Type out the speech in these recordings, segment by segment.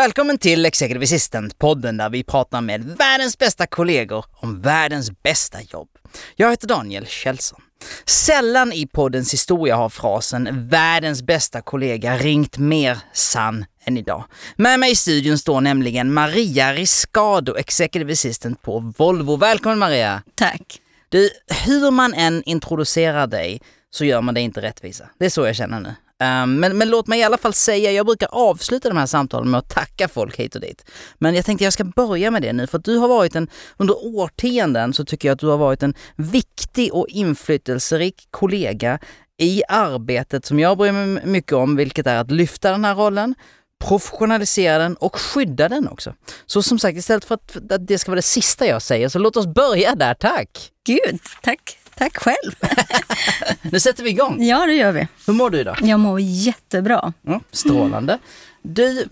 Välkommen till Executive Assistant-podden där vi pratar med världens bästa kollegor om världens bästa jobb. Jag heter Daniel Kjellson. Sällan i poddens historia har frasen “världens bästa kollega” ringt mer sann än idag. Med mig i studion står nämligen Maria Riscado, Executive Assistant på Volvo. Välkommen Maria! Tack! Du, hur man än introducerar dig så gör man det inte rättvisa. Det är så jag känner nu. Ehm, men, men låt mig i alla fall säga, jag brukar avsluta de här samtalen med att tacka folk hit och dit. Men jag tänkte jag ska börja med det nu, för att du har varit en, under årtionden så tycker jag att du har varit en viktig och inflytelserik kollega i arbetet som jag bryr mig mycket om, vilket är att lyfta den här rollen, professionalisera den och skydda den också. Så som sagt, istället för att det ska vara det sista jag säger, så låt oss börja där, tack! Gud, tack! Tack själv! nu sätter vi igång! Ja, det gör vi. Hur mår du idag? Jag mår jättebra. Mm, strålande. Du,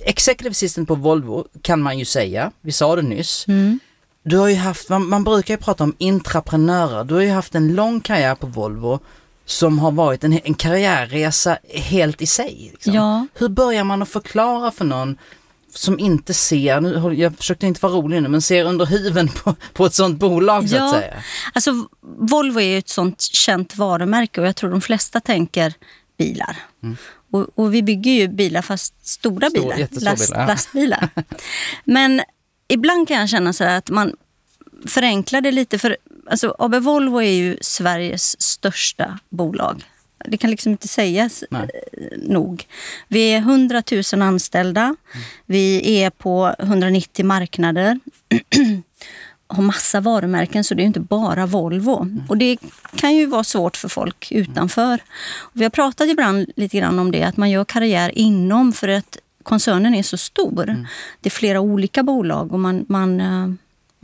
executive assistant på Volvo kan man ju säga, vi sa det nyss. Mm. Du har ju haft, man, man brukar ju prata om intraprenörer, du har ju haft en lång karriär på Volvo som har varit en, en karriärresa helt i sig. Liksom. Ja. Hur börjar man att förklara för någon som inte ser, nu, jag försökte inte vara rolig nu, men ser under huven på, på ett sånt bolag så ja, att säga. Alltså Volvo är ju ett sånt känt varumärke och jag tror de flesta tänker bilar. Mm. Och, och, vi bygger ju bilar, fast stora Stor, bilar, last, bilar, lastbilar. men ibland kan jag känna så att man förenklar det lite. för alltså, AB Volvo är ju Sveriges största bolag. Det kan liksom inte sägas Nej. Eh, nog. Vi är 100 000 anställda. Mm. Vi är på 190 marknader. har massa varumärken, så det är inte bara Volvo. Mm. Och Det kan ju vara svårt för folk utanför. Och vi har pratat ibland lite grann om det, att man gör karriär inom för att koncernen är så stor. Mm. Det är flera olika bolag och man, man eh,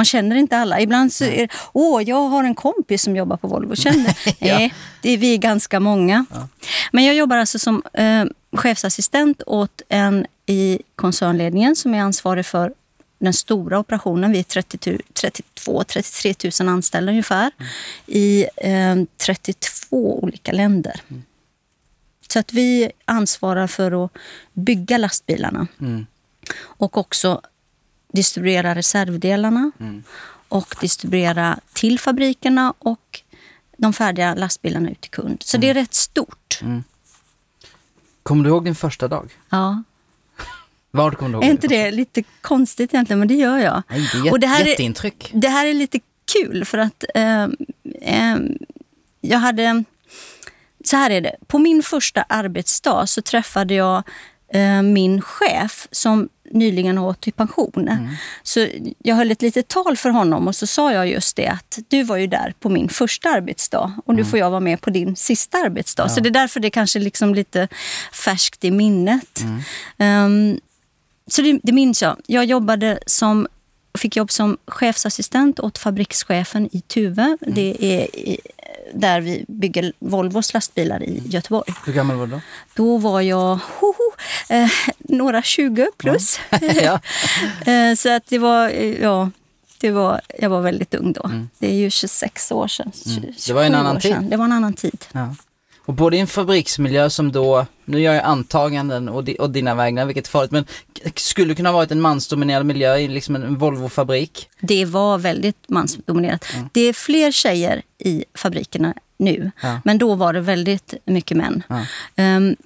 man känner inte alla. Ibland så är det, åh, jag har en kompis som jobbar på Volvo. Känner, ja. Nej, det är vi ganska många. Ja. Men jag jobbar alltså som eh, chefsassistent åt en i koncernledningen som är ansvarig för den stora operationen. Vi är 32-33 000 anställda ungefär mm. i eh, 32 olika länder. Mm. Så att vi ansvarar för att bygga lastbilarna. Mm. Och också distribuera reservdelarna mm. och distribuera till fabrikerna och de färdiga lastbilarna ut till kund. Så mm. det är rätt stort. Mm. Kommer du ihåg din första dag? Ja. Vad kommer du ihåg? Är inte det lite konstigt egentligen? Men det gör jag. Nej, det är och det här jätteintryck. Är, det här är lite kul för att eh, eh, jag hade... Så här är det. På min första arbetsdag så träffade jag eh, min chef som nyligen har gått i pension. Mm. Så jag höll ett litet tal för honom och så sa jag just det att du var ju där på min första arbetsdag och nu mm. får jag vara med på din sista arbetsdag. Ja. Så det är därför det är kanske liksom lite färskt i minnet. Um, så det, det minns jag. Jag jobbade som fick jobb som chefsassistent åt fabrikschefen i Tuve. Mm. Det är där vi bygger Volvos lastbilar i Göteborg. Hur gammal var du då? Då var jag hoho, eh, några 20 plus. Ja. eh, så att det var, ja, det var, jag var väldigt ung då. Mm. Det är ju 26 år sedan. Mm. Det var en annan tid. Det var en annan tid. Ja. Och både i en fabriksmiljö som då, nu gör jag antaganden och, di, och dina vägnar, vilket är farligt, men skulle kunna ha varit en mansdominerad miljö i liksom en Volvo-fabrik? Det var väldigt mansdominerat. Mm. Det är fler tjejer i fabrikerna nu, ja. men då var det väldigt mycket män. Ja. Um,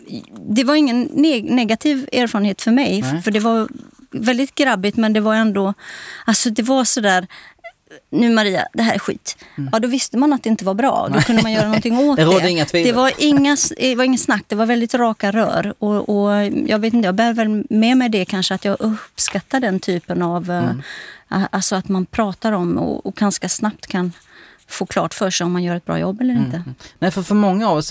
det var ingen neg negativ erfarenhet för mig, Nej. för det var väldigt grabbigt men det var ändå, alltså det var sådär nu Maria, det här är skit. Mm. Ja, då visste man att det inte var bra. Då kunde man göra någonting åt det. det. Inga det var inga, det var inget snack, det var väldigt raka rör. Och, och jag vet inte, jag bär väl med mig det kanske att jag uppskattar den typen av... Eh, mm. Alltså att man pratar om och, och ganska snabbt kan få klart för sig om man gör ett bra jobb eller Mm. inte. Nej, för för många av oss,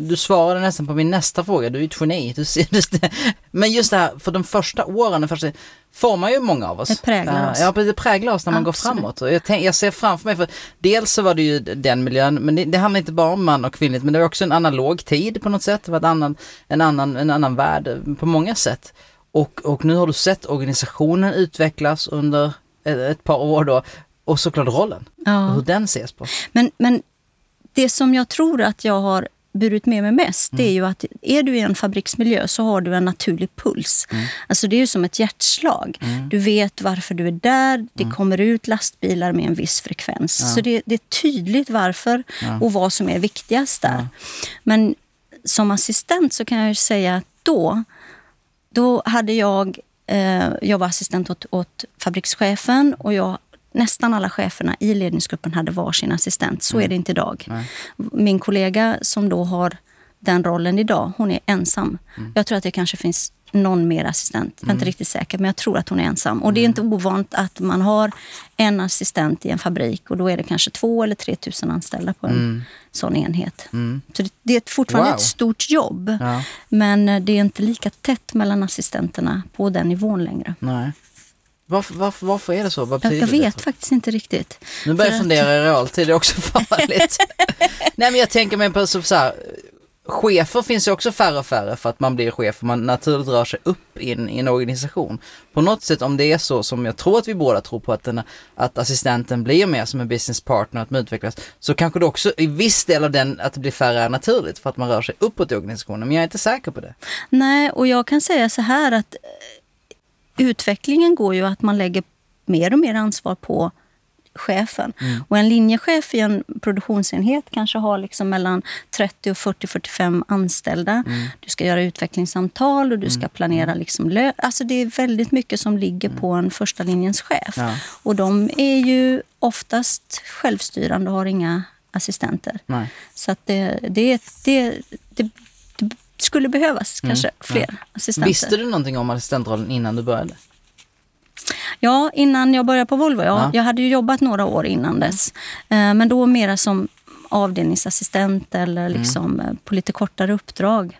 du svarade nästan på min nästa fråga, du är ju ett geni. Du ser, du, men just det här, för de första åren, första, formar ju många av oss. Det präglar oss. Ja, det präglar oss när man Absolut. går framåt. Och jag, tänk, jag ser framför mig, för dels så var det ju den miljön, men det, det handlar inte bara om man och kvinnligt, men det var också en analog tid på något sätt. Det var annan, en, annan, en annan värld på många sätt. Och, och nu har du sett organisationen utvecklas under ett par år då, och såklart rollen, och Ja. hur den ses på. Men, men det som jag tror att jag har burit med mig mest, det är ju att är du i en fabriksmiljö så har du en naturlig puls. Alltså det är ju som ett hjärtslag. Du vet varför du är där, det kommer ut lastbilar med en viss frekvens. Så det, det är tydligt varför och vad som är viktigast där. Men som assistent så kan jag ju säga att då, då hade jag, eh, jag var assistent åt, åt fabrikschefen och jag, nästan alla cheferna i ledningsgruppen hade varsin assistent. Så är det inte idag. Min kollega som då har den rollen idag, hon är ensam. Jag tror att det kanske finns någon mer assistent. Jag är inte riktigt säker, men jag tror att hon är ensam. Och det är inte ovant att man har en assistent i en fabrik och då är det kanske två eller tre tusen anställda på en sån enhet. Så det, är ett- fortfarande Wow. ett stort jobb. Ja. Men eh, det är inte lika tätt mellan assistenterna på den nivån längre. Nej. Varför, varför, varför är det så? Vad Jag, jag det? vet faktiskt inte riktigt. Nu börjar jag fundera i realtid, det är också farligt. Nej men jag tänker mig på så här, chefer finns ju också färre och färre för att man blir chef och man naturligt rör sig upp i en, i en organisation. På något sätt om det är så som jag tror att vi båda tror på att, den, att assistenten blir mer som en business partner, att man utvecklas, så kanske det också i viss del av den att det blir färre är naturligt för att man rör sig uppåt i organisationen, men jag är inte säker på det. Nej, och jag kan säga så här att utvecklingen går ju att man lägger mer och mer ansvar på chefen. Och en linjechef i en produktionsenhet kanske har liksom mellan 30 och 40, 45 anställda. Du ska göra utvecklingssamtal och du ska planera liksom lö- Alltså det är väldigt mycket som ligger på en första linjens chef. Ja. Och de är ju oftast självstyrande och har inga assistenter. Nej. Så det, det, det, det skulle behövas kanske fler assistenter. Visste du någonting om assistentrollen innan du började? Ja, innan jag började på Volvo. Ja. Ja. Jag hade ju jobbat några år innan dess. Eh, Men då mera som avdelningsassistent eller Mm. liksom eh, på lite kortare uppdrag.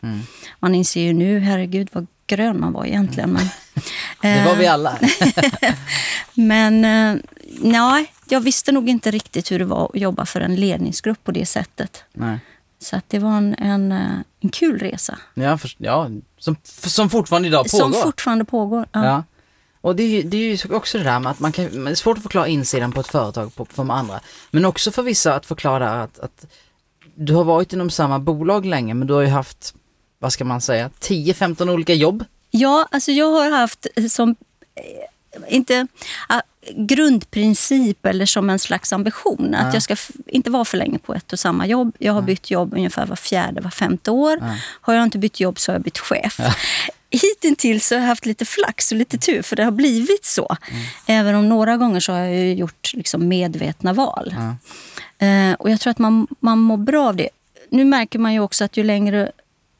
Man inser ju nu, herregud vad grön man var egentligen. Men, Det var vi alla. men eh, nej, jag visste nog inte riktigt hur det var att jobba för en ledningsgrupp på det sättet. Nej. Så att det var en, en, eh, en kul resa. Ja, för, ja som, som fortfarande idag pågår. Som fortfarande pågår. Ja. Ja. Och det är, ju, det är ju också det där med att man kan, det är svårt att förklara insidan på ett företag på, för de andra. Men också för vissa att förklara att, att du har varit inom samma bolag länge men du har ju haft, vad ska man säga, 10-15 olika jobb. Ja, alltså jag har haft som, eh, inte ah, grundprincip eller som en slags ambition att jag ska inte vara för länge på ett och samma jobb. Jag har bytt jobb ungefär var fjärde, var femte år. Har jag inte bytt jobb så har jag bytt chef. Hittills så har jag haft lite flax och lite tur för det har blivit så. Även om några gånger så har jag gjort liksom medvetna val. Eh, och jag tror att man, man mår bra av det. Nu märker man ju också att ju längre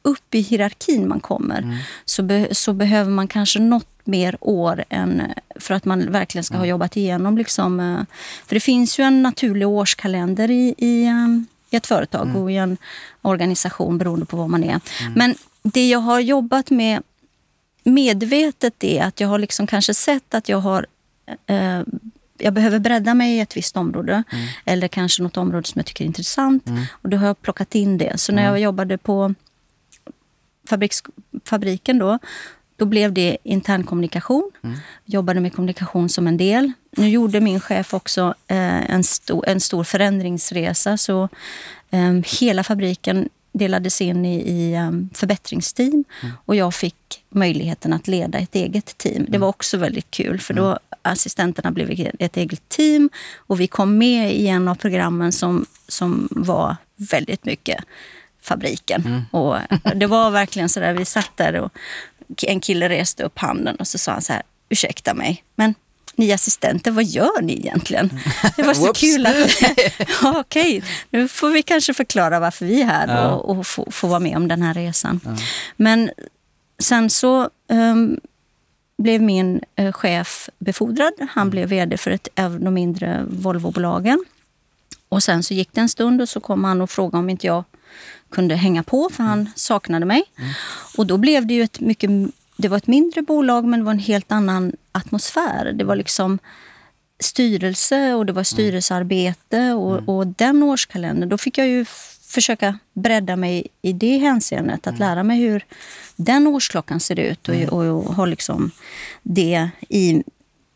upp i hierarkin man kommer så, be, så behöver man kanske något mer år än för att man verkligen ska ha jobbat igenom. Liksom, eh, för det finns ju en naturlig årskalender i, i, eh, i ett företag och i en organisation beroende på vad man är. Men det jag har jobbat med medvetet är att jag har liksom kanske sett att jag har eh, jag behöver bredda mig i ett visst område eller kanske något område som jag tycker är intressant. Och då har jag plockat in det. Så när jag jobbade på fabriks, fabriken då, då blev det internkommunikation. Jobbade med kommunikation som en del. Nu gjorde min chef också eh, en, sto, en stor förändringsresa. Så eh, hela fabriken delades in i, i um, förbättringsteam och jag fick möjligheten att leda ett eget team. Det var också väldigt kul för då assistenterna blev ett eget team och vi kom med i en av programmen som, som var väldigt mycket fabriken. Och det var verkligen så där, vi satt där och en kille reste upp handen och så sa han så här, ursäkta mig, men ni assistenter, vad gör ni egentligen? Det var så kul att... ja, Okej, nu får vi kanske förklara varför vi är här Ja. och, och få, få vara med om den här resan. Men sen så ehm, blev min eh, chef befordrad. Han blev vd för ett av de mindre Volvobolagen. Och sen så gick det en stund och så kom han och frågade om inte jag kunde hänga på för han saknade mig. Och då blev det ju ett mycket det var ett mindre bolag men det var en helt annan atmosfär. Det var liksom styrelse och det var styrelsearbete och, mm. och den årskalendern. Då fick jag ju försöka bredda mig i det hänseendet. Att mm. lära mig hur den årsklockan ser ut och, och, och ha liksom det i,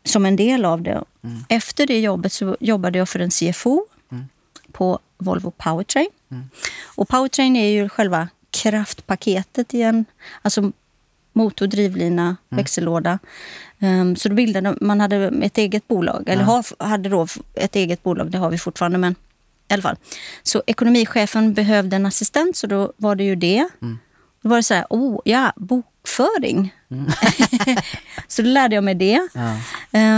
som en del av det. Mm. Efter det jobbet så jobbade jag för en CFO mm. på Volvo Powertrain. Mm. Och Powertrain är ju själva kraftpaketet i en... Alltså motor, drivlina, mm. växellåda. Um, så då bildade man hade ett eget bolag, eller ja. hade då ett eget bolag, det har vi fortfarande. Men i alla fall. Så ekonomichefen behövde en assistent, så då var det ju det. Mm. Då var det så här, oh ja, bokföring. Mm. så då lärde jag mig det. Ja.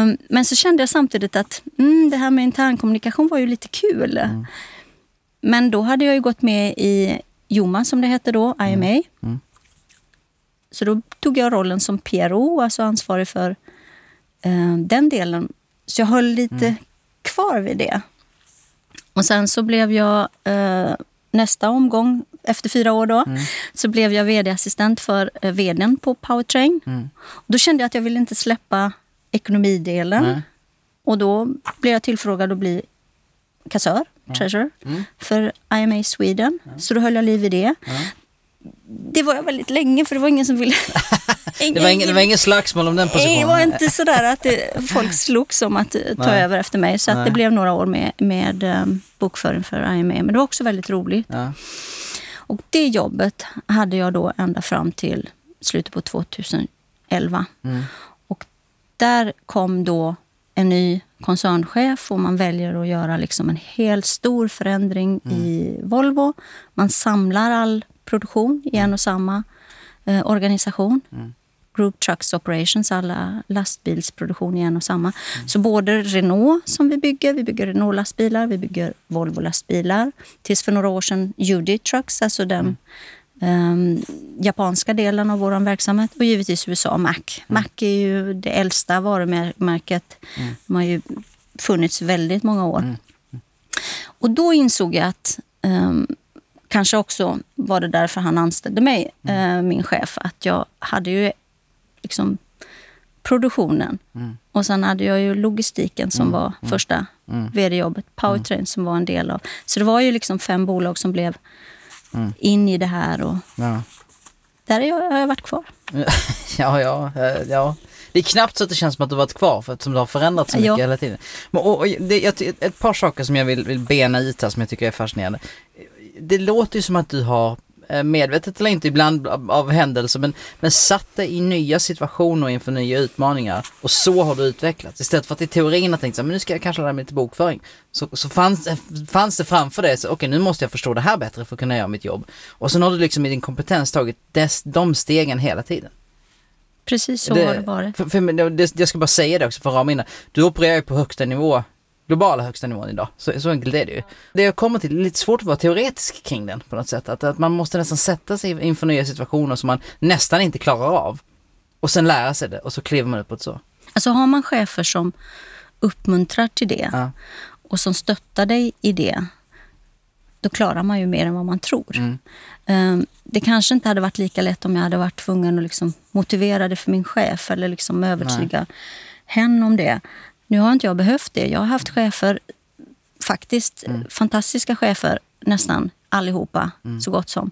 Um, men så kände jag samtidigt att mm, det här med internkommunikation var ju lite kul. Mm. Men då hade jag ju gått med i Joma, som det hette då, IMA. Mm. mm. Så då tog jag rollen som PRO, alltså ansvarig för eh, den delen. Så jag höll lite mm. kvar vid det. Och sen så blev jag eh, nästa omgång, efter fyra år då, mm. så blev jag vd-assistent för eh, vdn på Powertrain. Mm. då kände jag att jag ville inte släppa ekonomidelen. Och då blev jag tillfrågad att bli kassör, treasurer, mm. för IMA Sweden. Så då höll jag liv i det det var jag väldigt länge för det var ingen som ville... ingen, det, var ingen, det var ingen slagsmål om den positionen? Det var inte sådär att det, folk slogs om att ta Nej. över efter mig. Så det blev några år med, med um, bokföring för IMA. Men det var också väldigt roligt. Ja. Och det jobbet hade jag då ända fram till slutet på 2011. Mm. Och där kom då en ny koncernchef och man väljer att göra liksom en helt stor förändring mm. i Volvo. Man samlar all produktion i en och samma eh, organisation. Mm. Group Trucks Operations, alla lastbilsproduktion i en och samma. Mm. Så både Renault som vi bygger, vi bygger Renault-lastbilar, vi bygger Volvo-lastbilar. Tills för några år sedan UD Trucks, alltså den eh, japanska delen av vår verksamhet. Och givetvis USA, Mac. Mm. Mac är ju det äldsta varumärket. Mm. De har ju funnits väldigt många år. Mm. Och då insåg jag att um, kanske också var det därför han anställde mig, mm. eh, min chef. Att jag hade ju liksom produktionen. Mm. Och sen hade jag ju logistiken som mm. var mm. första mm. vd-jobbet. Powertrain mm. som var en del av. Så det var ju liksom fem bolag som blev in i det här. Och ja. Där har jag varit kvar. ja, ja, eh, ja. Det är knappt så att det känns som att du varit kvar för att det har förändrats så mycket ja. hela tiden. Och, och det, ett par saker som jag vill, vill bena ut här som jag tycker är fascinerande det låter ju som att du har medvetet eller inte ibland av händelser men, men satt dig i nya situationer inför nya utmaningar och så har du utvecklats. Istället för att i teorin ha tänkt så men nu ska jag kanske lära mig lite bokföring. Så, så fanns, fanns det framför dig, okej okay, nu måste jag förstå det här bättre för att kunna göra mitt jobb. Och sen har du liksom i din kompetens tagit des, de stegen hela tiden. Precis så det, har det varit. För, för, det, jag ska bara säga det också för att rama in Du opererar ju på högsta nivå globala högsta nivån idag. Så, så enkelt är det ju. Det jag kommer till, det är lite svårt att vara teoretisk kring den på något sätt. Att, att man måste nästan sätta sig inför nya situationer som man nästan inte klarar av. Och sen lära sig det och så kliver man upp på ett så. Alltså har man chefer som uppmuntrar till det ja. och som stöttar dig i det, då klarar man ju mer än vad man tror. Mm. Um, det kanske inte hade varit lika lätt om jag hade varit tvungen att liksom motivera det för min chef eller liksom övertyga Nej. hen om det. Nu har inte jag behövt det. Jag har haft chefer, faktiskt mm. fantastiska chefer, nästan allihopa, mm. så gott som,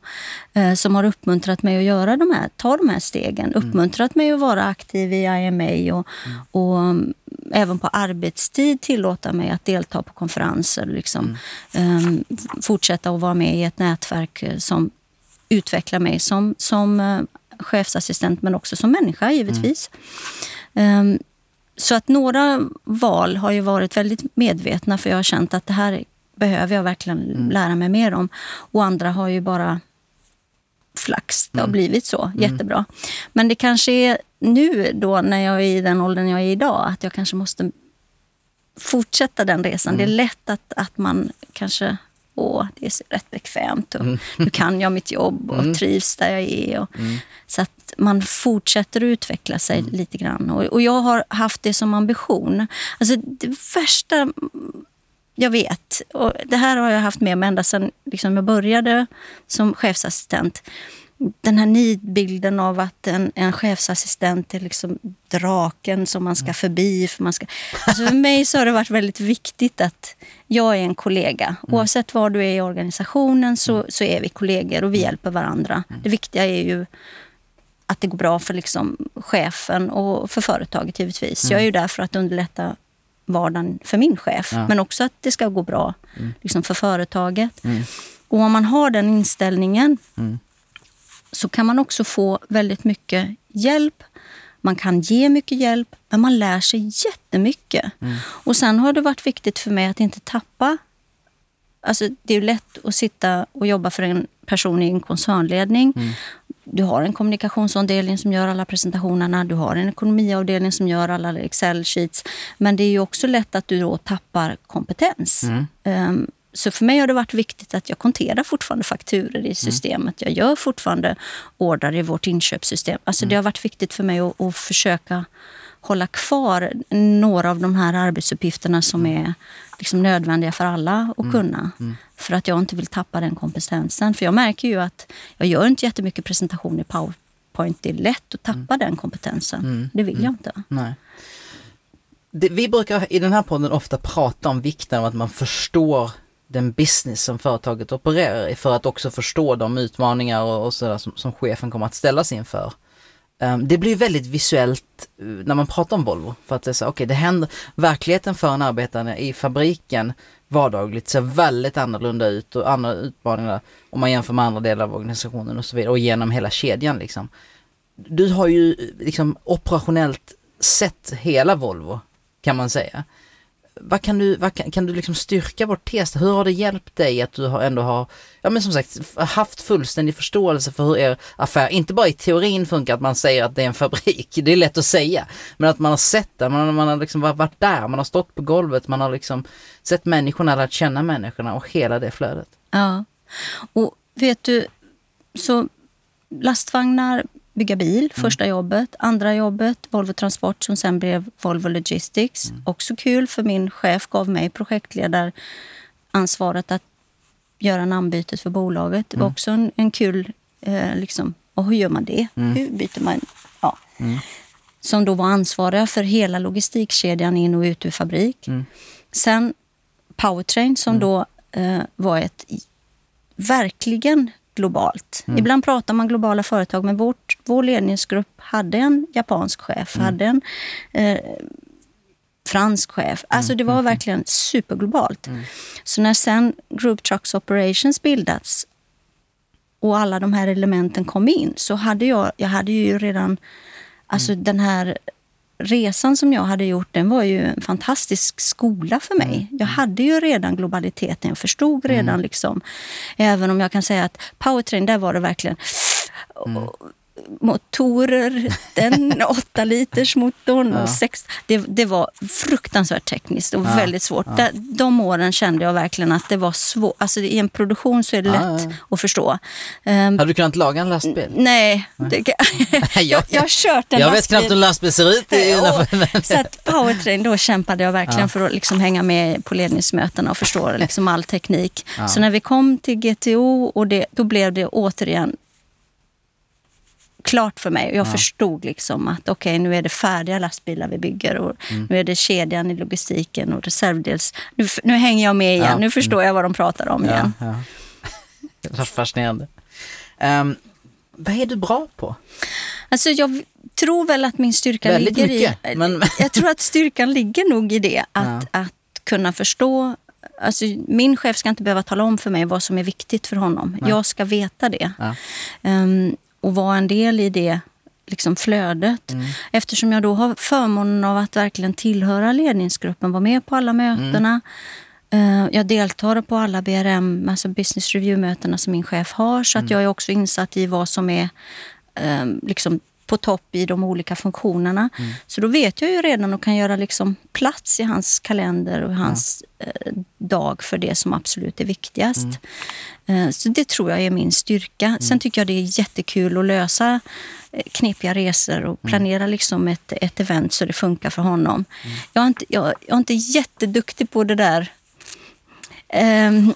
eh, som har uppmuntrat mig att göra de här, ta de här stegen. Mm. Uppmuntrat mig att vara aktiv i IMA och, mm. och um, även på arbetstid tillåta mig att delta på konferenser. Liksom, um, fortsätta att vara med i ett nätverk eh, som utvecklar mig som, som uh, chefsassistent men också som människa givetvis. Um, så att några val har ju varit väldigt medvetna för jag har känt att det här behöver jag verkligen mm. lära mig mer om. Och andra har ju bara flax. Det har mm. blivit så. Mm. Jättebra. Men det kanske är nu då när jag är i den åldern jag är idag att jag kanske måste fortsätta den resan. Det är mm. lätt att, att man kanske åh, det är rätt bekvämt och mm. nu kan jag mitt jobb och mm. trivs där jag är. Och, mm. Så att man fortsätter att utveckla sig mm. lite grann. Och, och, jag har haft det som ambition. Alltså det värsta jag vet. Och det här har jag haft med mig ända sedan liksom jag började som chefsassistent. Den här nidbilden av att en, en chefsassistent är liksom draken som man ska förbi. För, man ska, alltså för mig så har det varit väldigt viktigt att jag är en kollega. Oavsett var du är i organisationen så, så är vi kollegor och vi hjälper varandra. Det viktiga är ju att det går bra för liksom chefen och för företaget givetvis. Jag är ju där för att underlätta vardagen för min chef. Ja. Men också att det ska gå bra liksom för företaget. Och om man har den inställningen så kan man också få väldigt mycket hjälp. Man kan ge mycket hjälp, men man lär sig jättemycket. Och sen har det varit viktigt för mig att inte tappa Alltså, det är ju lätt att sitta och jobba för en person i en koncernledning. Du har en kommunikationsavdelning som gör alla presentationerna. Du har en ekonomiavdelning som gör alla Excel-sheets. Men det är ju också lätt att du då tappar kompetens. Ehm, så för mig har det varit viktigt att jag konterar fortfarande fakturer i systemet. Jag gör fortfarande order i vårt inköpssystem. Alltså Det har varit viktigt för mig att, att försöka hålla kvar några av de här arbetsuppgifterna som är liksom nödvändiga för alla att kunna. För att jag inte vill tappa den kompetensen. För jag märker ju att jag gör inte jättemycket presentation i PowerPoint. Det är lätt att tappa den kompetensen. Det vill jag inte. Nej. Det, vi brukar i den här podden ofta prata om vikten av att man förstår den business som företaget opererar i för att också förstå de utmaningar och, och sådär som, som chefen kommer att ställas inför. Um, det blir väldigt visuellt uh, när man pratar om Volvo för att det är så, okej det händer, verkligheten för en arbetare i fabriken vardagligt ser väldigt annorlunda ut och andra utmaningar om man jämför med andra delar av organisationen och så vidare och genom hela kedjan liksom. Du har ju eh, liksom operationellt sett hela Volvo kan man säga. Vad kan du, vad kan, kan du liksom styrka vår tes? Hur har det hjälpt dig att du har ändå har, ja men som sagt, haft fullständig förståelse för hur er affär, inte bara i teorin funkar att man säger att det är en fabrik, det är lätt att säga, men att man har sett det, man, man har liksom varit där, man har stått på golvet, man har liksom sett människorna, lärt känna människorna och hela det flödet. Ja. Och vet du, så lastvagnar, bygga bil, första jobbet. Andra jobbet, Volvo Transport som sen blev Volvo Logistics. Också kul för min chef gav mig projektledaransvaret att göra namnbytet för bolaget. Det var också en, en kul, eh, liksom, och hur gör man det? Hur byter man? Ja. Som då var ansvariga för hela logistikkedjan in och ut ur fabrik. Sen Powertrain som då eh, var ett verkligen globalt. Ibland pratar man globala företag, men vårt, vår ledningsgrupp hade en japansk chef, hade en eh, fransk chef. Alltså det var verkligen superglobalt. Så när sen Group Trucks Operations bildats och alla de här elementen kom in så hade jag, jag hade ju redan, alltså den här resan som jag hade gjort, den var ju en fantastisk skola för mig. Jag hade ju redan globaliteten, jag förstod redan liksom, även om jag kan säga att powertrain, där var det verkligen motorer, den 8 liters motorn och sex, det, det var fruktansvärt tekniskt och väldigt svårt. Där, de åren kände jag verkligen att det var svårt. Alltså i en produktion så är det Ja, lätt ja. att förstå. Ehm, Hade du kunnat laga en lastbil? nej, det, jag, jag har kört en jag vet lastbil. knappt hur en lastbil ser ut. Innanför- och, så att powertrain, då kämpade jag verkligen för att liksom hänga med på ledningsmötena och förstå liksom all teknik. Så när vi kom till GTO, och det, då blev det återigen klart för mig. Och jag förstod liksom att okej, nu är det färdiga lastbilar vi bygger och nu är det kedjan i logistiken och reservdels... Nu, nu hänger jag med igen. Ja. Nu förstår jag vad de pratar om igen. Ja, ja. Det var fascinerande. Um, vad är du bra på? Alltså jag tror väl att min styrka Väldigt ligger mycket, i... men- Jag tror att styrkan ligger nog i det. Att, att kunna förstå... Alltså min chef ska inte behöva tala om för mig vad som är viktigt för honom. Jag ska veta det. Ja. Ehm, och vara en del i det liksom flödet. Mm. Eftersom jag då har förmånen av att verkligen tillhöra ledningsgruppen, vara med på alla mötena. Eh, Jag deltar på alla BRM, alltså business review-mötena som min chef har. Så Mm. att jag är också insatt i vad som är eh, liksom på topp i de olika funktionerna. Mm. Så då vet jag ju redan och kan göra liksom plats i hans kalender och hans eh, dag för det som absolut är viktigast. Mm. Eh, så det tror jag är min styrka. Sen tycker jag det är jättekul att lösa eh, knepiga resor och Mm. planera liksom ett, ett event så det funkar för honom. Jag, är inte, jag, jag är inte jätteduktig på det där ehm,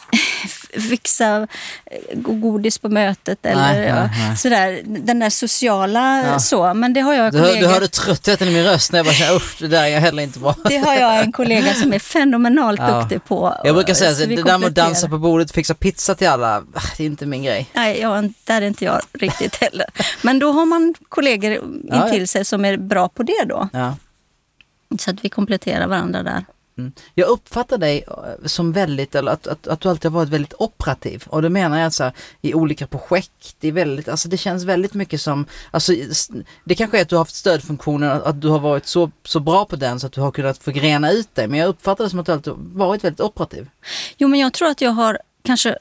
fixa eh, godis på mötet eller Nej, ja, nej, sådär. Den där sociala Ja. så. Men det har jag Du, hör, du hörde tröttheten i min röst när jag bara kände usch, det där är heller inte bra. Det har jag en kollega som är fenomenalt Ja. duktig på. Jag brukar säga Så att det där med att dansa på bordet och fixa pizza till alla, ah, det är inte min grej. Nej, jag, där är inte jag riktigt heller. Men då har man kollegor intill sig som är bra på det då. Så att vi kompletterar varandra där. Mm. Jag uppfattar dig eh, som väldigt, eller att, att, att du alltid har varit väldigt operativ. Och det menar jag alltså i olika projekt, det är väldigt, alltså det känns väldigt mycket som, alltså det kanske är att du har haft stödfunktionen, att, att du har varit så, så bra på den så att du har kunnat förgrena ut dig. Men jag uppfattar det som att du alltid varit väldigt operativ. Jo, men jag tror att jag har kanske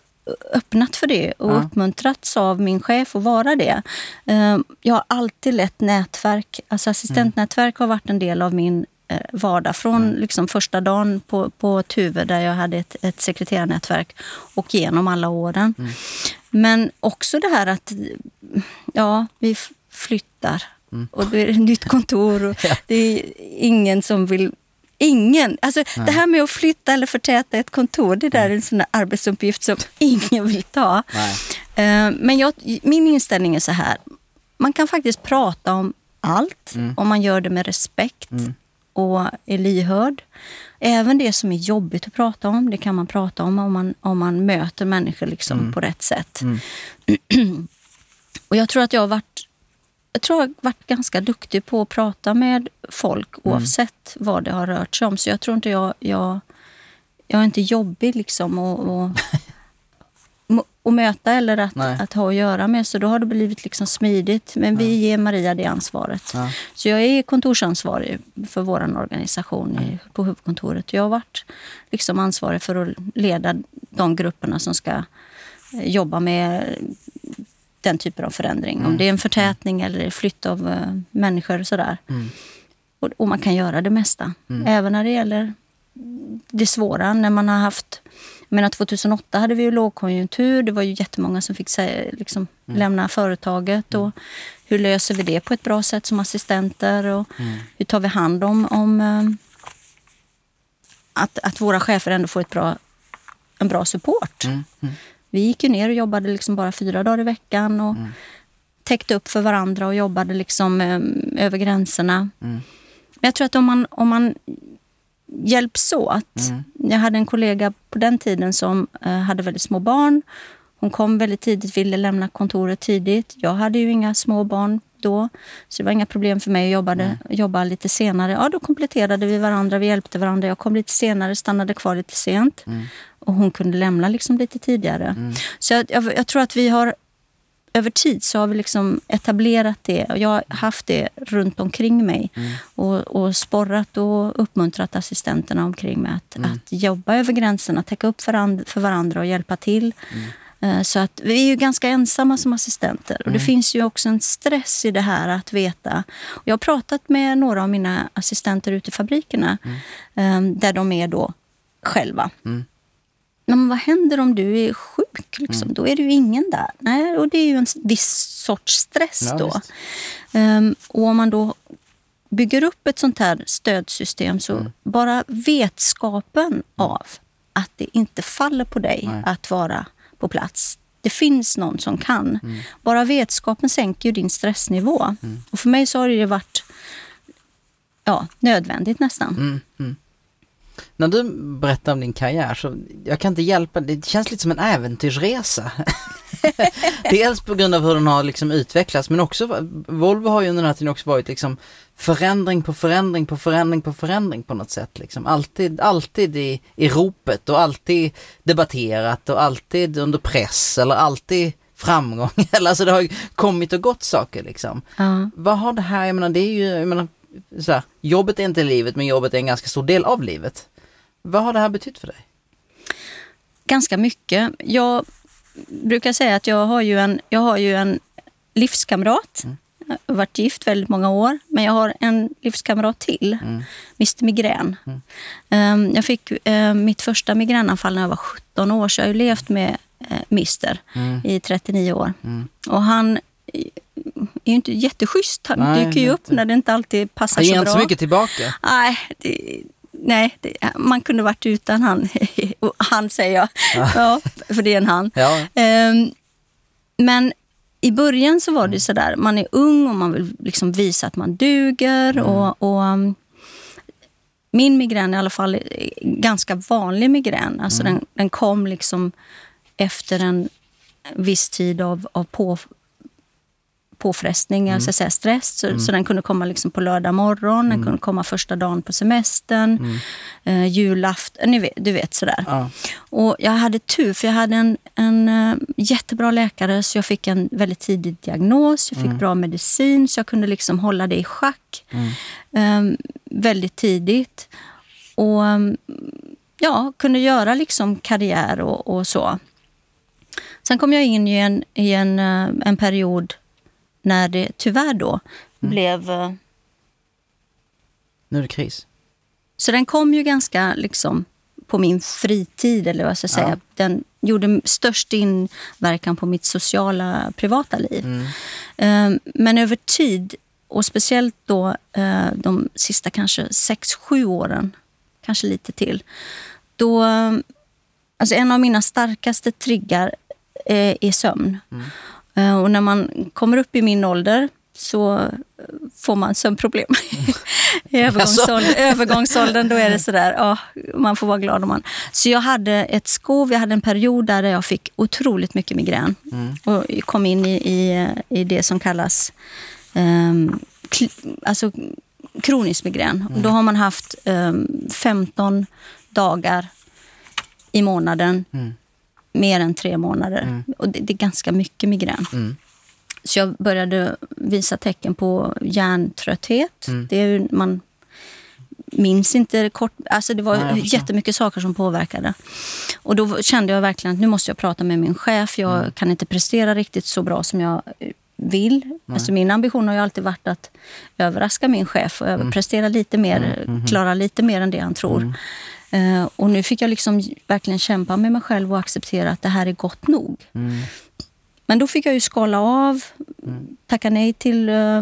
öppnat för det och Ja. uppmuntrats av min chef att vara det. Eh, Jag har alltid lett nätverk. Alltså assistentnätverk har varit en del av min vardag. Från liksom första dagen på, på Tuve där jag hade ett, ett sekreterarnätverk och genom alla åren. Men också det här att ja, vi flyttar och det är ett nytt kontor och Ja. det är ingen som vill Ingen. Alltså, det här med att flytta eller förtäta ett kontor, det där är en sån arbetsuppgift som ingen vill ta. Nej. Eh, Men jag, min inställning är så här. Man kan faktiskt prata om allt om man gör det med respekt och är lyhörd. Även det som är jobbigt att prata om, det kan man prata om om man, om man möter människor liksom på rätt sätt. och jag tror att jag har varit jag tror jag har varit ganska duktig på att prata med folk oavsett vad det har rört sig om. Så jag tror inte jag... Jag, jag är inte jobbig liksom att, att möta eller att, att ha att göra med. Så då har det blivit liksom smidigt. Men vi ger Maria det ansvaret. Ja. Så jag är kontorsansvarig för vår organisation i, på huvudkontoret. Jag har varit liksom ansvarig för att leda de grupperna som ska eh, jobba med den typen av förändring. Om det är en förtätning eller flytt av eh, människor och sådär. Och, och man kan göra det mesta. Även när det gäller det svåra. När man har haft... Menar 2008 hade vi ju lågkonjunktur. Det var ju jättemånga som fick liksom, lämna företaget. Och hur löser vi det på ett bra sätt som assistenter? Och Hur tar vi hand om, om eh, att, att våra chefer ändå får ett bra, en bra support? Mm. Mm. Vi gick ju ner och jobbade liksom bara fyra dagar i veckan och täckte upp för varandra och jobbade liksom eh, över gränserna. Mm. Men jag tror att om man, om man hjälps åt. Mm. Jag hade en kollega på den tiden som eh, hade väldigt små barn. Hon kom väldigt tidigt, ville lämna kontoret tidigt. Jag hade ju inga små barn då, så det var inga problem för mig att jobba, jobba lite senare. Ja, då kompletterade vi varandra, vi hjälpte varandra. Jag kom lite senare, stannade kvar lite sent. Och hon kunde lämna liksom lite tidigare. Så jag, jag, jag tror att vi har över tid så har vi liksom etablerat det. Och jag har haft det runt omkring mig. Och, och sporrat och uppmuntrat assistenterna omkring mig att, att jobba över gränserna, täcka upp för, and, för varandra och hjälpa till. Eh, Så att vi är ju ganska ensamma som assistenter. Och det finns ju också en stress i det här att veta. Jag har pratat med några av mina assistenter ute i fabrikerna. eh, Där de är då själva. Men vad händer om du är sjuk? Liksom? Då är det ju ingen där. Nej, och det är ju en viss sorts stress Ja, då. Ehm, och om man då bygger upp ett sånt här stödsystem så Mm. bara vetskapen av att det inte faller på dig Nej. att vara på plats. Det finns någon som kan. Mm. Bara vetskapen sänker ju din stressnivå. Och för mig så har det varit ja, nödvändigt nästan. När du berättar om din karriär så jag kan inte hjälpa, det känns lite som en äventyrsresa. Dels på grund av hur den har liksom utvecklats men också, Volvo har ju under den här tiden också varit liksom förändring på förändring på förändring på förändring på något sätt. Liksom. Alltid, alltid i, i ropet och alltid debatterat och alltid under press eller alltid framgång. Alltså det har kommit och gått saker liksom. Ja. Vad har det här, jag menar det är ju, jag menar, så här, jobbet är inte livet men jobbet är en ganska stor del av livet. Vad har det här betytt för dig? Ganska mycket. Jag brukar säga att jag har ju en, jag har ju en livskamrat. Jag har varit gift väldigt många år, men jag har en livskamrat till. Mr Migrän. Ehm, Jag fick eh, mitt första migränanfall när jag var 17 år, så jag har ju levt med eh, Mr i 39 år. Och han är ju inte jätteschysst. Han Nej, dyker ju upp inte. när det inte alltid passar Han ger så inte bra. så mycket tillbaka. Nej, det, nej det, man kunde varit utan han han säger jag, ja, för det är en han. Ja. Ehm, men i början så var det sådär, man är ung och man vill liksom visa att man duger. Och, och um, Min migrän i alla fall är ganska vanlig migrän. Alltså den, den kom liksom efter en viss tid av, av på, påfrestningar, så att säga, stress. Så, så den kunde komma liksom på lördag morgon, den kunde komma första dagen på semestern, eh, julafton, vet, du vet sådär. Ja. Och jag hade tur, för jag hade en, en eh, jättebra läkare så jag fick en väldigt tidig diagnos, jag fick bra medicin så jag kunde liksom hålla det i schack eh, väldigt tidigt. Och eh, ja, kunde göra liksom karriär och, och så. Sen kom jag in i en, i en, eh, en period när det tyvärr då blev... eh, Nu är det kris. Så den kom ju ganska liksom på min fritid, eller vad jag ska säga. Ja. Den gjorde störst inverkan på mitt sociala, privata liv. Mm. Eh, Men över tid, och speciellt då eh, de sista kanske sex, sju åren, kanske lite till, då... Alltså en av mina starkaste triggar eh, är sömn. Eh, Och när man kommer upp i min ålder så eh, får man sömnproblem. I övergångsåldern, övergångsåldern då är det sådär, ja, man får vara glad om man... Så jag hade ett skov, jag hade en period där jag fick otroligt mycket migrän. Och kom in i, i, i det som kallas ehm, kl- alltså, kronisk migrän. Och då har man haft ehm, 15 dagar i månaden, mer än tre månader. Och det, det är ganska mycket migrän. Så jag började visa tecken på hjärntrötthet. Det är man minns inte kort... Alltså det var Nej, jättemycket saker som påverkade. Och då kände jag verkligen att nu måste jag prata med min chef. Jag Mm. kan inte prestera riktigt så bra som jag vill. Alltså min ambition har ju alltid varit att överraska min chef och Mm. överprestera lite mer, klara lite mer än det han tror. Eh, och nu fick jag liksom verkligen kämpa med mig själv och acceptera att det här är gott nog. Men då fick jag ju skala av, tacka nej till eh,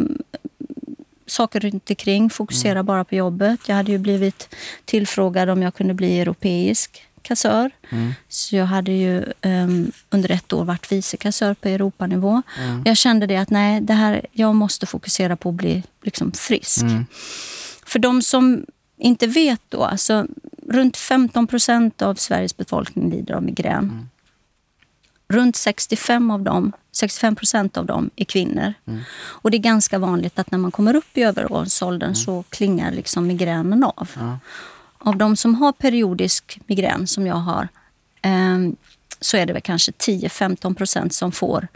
saker runt omkring, fokusera bara på jobbet. Jag hade ju blivit tillfrågad om jag kunde bli europeisk kassör. Så jag hade ju ehm, under ett år varit vicekassör på Europanivå. Jag kände det att nej, det här, jag måste fokusera på att bli liksom, frisk. För de som inte vet då, alltså runt 15 procent av Sveriges befolkning lider av migrän. Runt 65 av dem, 65 procent av dem är kvinnor. Och det är ganska vanligt att när man kommer upp i övergångsåldern så klingar liksom migränen av. Av de som har periodisk migrän, som jag har, ehm, så är det väl kanske 10-15 procent som får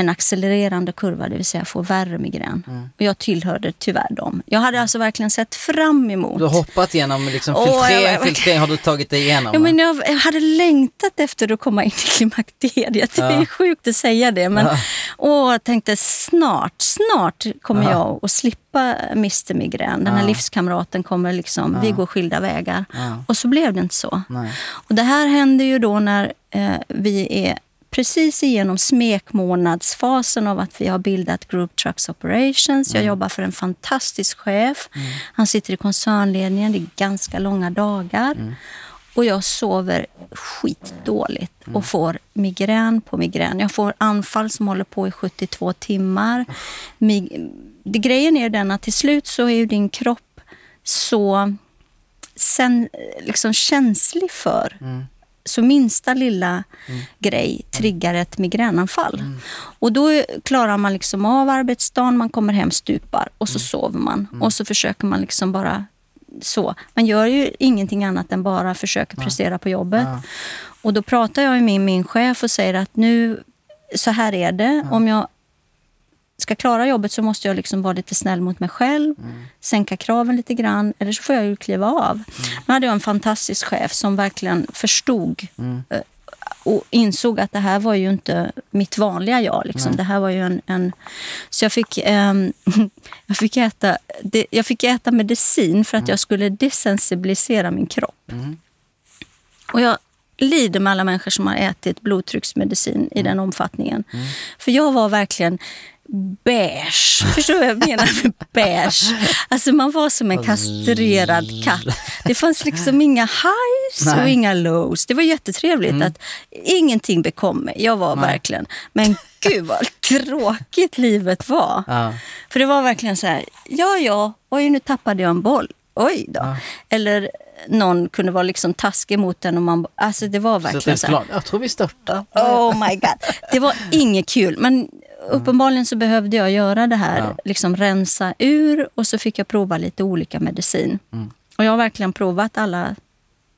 en accelererande kurva, det vill säga får värre migrän. Och jag tillhörde tyvärr dem. Jag hade alltså verkligen sett fram emot... Du har hoppat igenom liksom filtrering, jag- filtrering har du tagit dig igenom. Ja, men jag, jag hade längtat efter att komma in i klimakteriet. Det är Ja. sjukt att säga det. Men Ja. åh, jag tänkte snart, snart kommer Ja. jag att slippa Mr Migrän. Den här Ja. livskamraten kommer liksom, vi går skilda vägar. Ja. Och så blev det inte så. Nej. Och det här händer ju då när eh, vi är precis igenom smekmånadsfasen av att vi har bildat Group Trucks Operations. Jag jobbar för en fantastisk chef. Han sitter i koncernledningen. Det är ganska långa dagar. Och jag sover skitdåligt och får migrän på migrän. Jag får anfall som håller på i 72 timmar. Mig- det, grejen är den att till slut så är ju din kropp så sen, liksom känslig för så minsta lilla grej triggar ett migränanfall. Och då klarar man liksom av arbetsdagen, man kommer hem, stupar och så sover man. Och så försöker man liksom bara så. Man gör ju ingenting annat än bara försöker prestera på jobbet. Och då pratar jag med min chef och säger att nu, så här är det. Om jag ska klara jobbet så måste jag liksom vara lite snäll mot mig själv, sänka kraven lite grann, eller så får jag ju kliva av. Nu hade jag en fantastisk chef som verkligen förstod eh, och insåg att det här var ju inte mitt vanliga jag. Liksom. Det här var ju en... en så jag fick, ehm, jag, fick äta, det, jag fick äta medicin för att jag skulle desensibilisera min kropp. Och jag lider med alla människor som har ätit blodtrycksmedicin i den omfattningen. För jag var verkligen beige. Förstår du vad jag menar med beige? Alltså man var som en kastrerad katt. Det fanns liksom inga highs och inga lows. Det var jättetrevligt att ingenting bekom mig. Jag var Nej. verkligen, men gud vad tråkigt livet var. Ja. För det var verkligen så här, ja ja, oj nu tappade jag en boll. Oj då. Ja. Eller någon kunde vara liksom taskig mot en och man, alltså det var Så verkligen är så här. Jag tror vi störtar. Oh my god. Det var inget kul. Men uppenbarligen så behövde jag göra det här, Ja. liksom rensa ur och så fick jag prova lite olika medicin. Mm. Och jag har verkligen provat alla,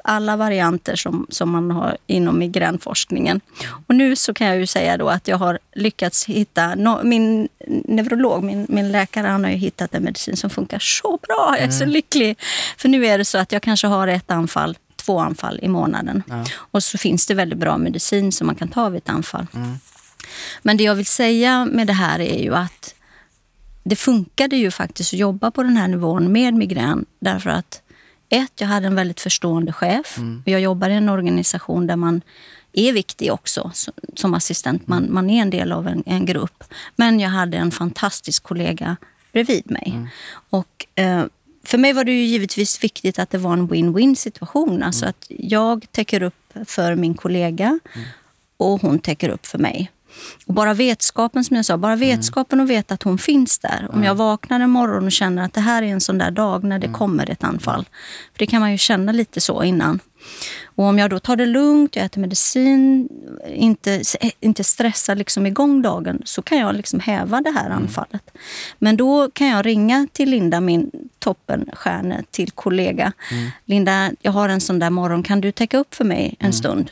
alla varianter som, som man har inom migränforskningen. Och nu så kan jag ju säga då att jag har lyckats hitta, no, min neurolog, min, min läkare, han har ju hittat en medicin som funkar så bra. Jag är Mm. så lycklig. För nu är det så att jag kanske har ett anfall, två anfall i månaden. Ja. Och så finns det väldigt bra medicin som man kan ta vid ett anfall. Mm. Men det jag vill säga med det här är ju att det funkade ju faktiskt att jobba på den här nivån med migrän. Därför att ett, jag hade en väldigt förstående chef. Och jag jobbar i en organisation där man är viktig också som, assistent. Man, man är en del av en, en grupp. Men jag hade en fantastisk kollega bredvid mig. Och eh, för mig var det ju givetvis viktigt att det var en win-win situation. Alltså att jag täcker upp för min kollega och hon täcker upp för mig. Och bara vetskapen, som jag sa, bara vetskapen och veta att hon finns där. Om jag vaknar en morgon och känner att det här är en sån där dag när det kommer ett anfall. För det kan man ju känna lite så innan. Och om jag då tar det lugnt, jag äter medicin, inte, inte stressar liksom igång dagen, så kan jag liksom häva det här anfallet. Men då kan jag ringa till Linda, min toppenstjärna, till kollega. Linda, jag har en sån där morgon, kan du täcka upp för mig en stund?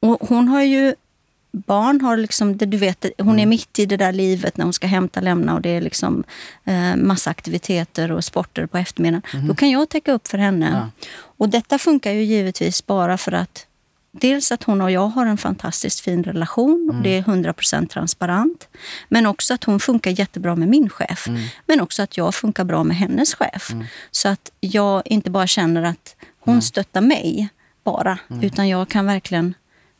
Och hon har ju barn har liksom, det- du vet, hon Mm. är mitt i det där livet när hon ska hämta, lämna och det är liksom eh, massa aktiviteter och sporter på eftermiddagen. Då kan jag täcka upp för henne. Mhm. Ja. Och detta funkar ju givetvis bara för att dels att hon och jag har en fantastiskt fin relation Mm. och det är 100% transparent. Men också att hon funkar jättebra med min chef. Mm. Men också att jag funkar bra med hennes chef. Så att jag inte bara känner att hon Mm. stöttar mig bara, utan jag kan verkligen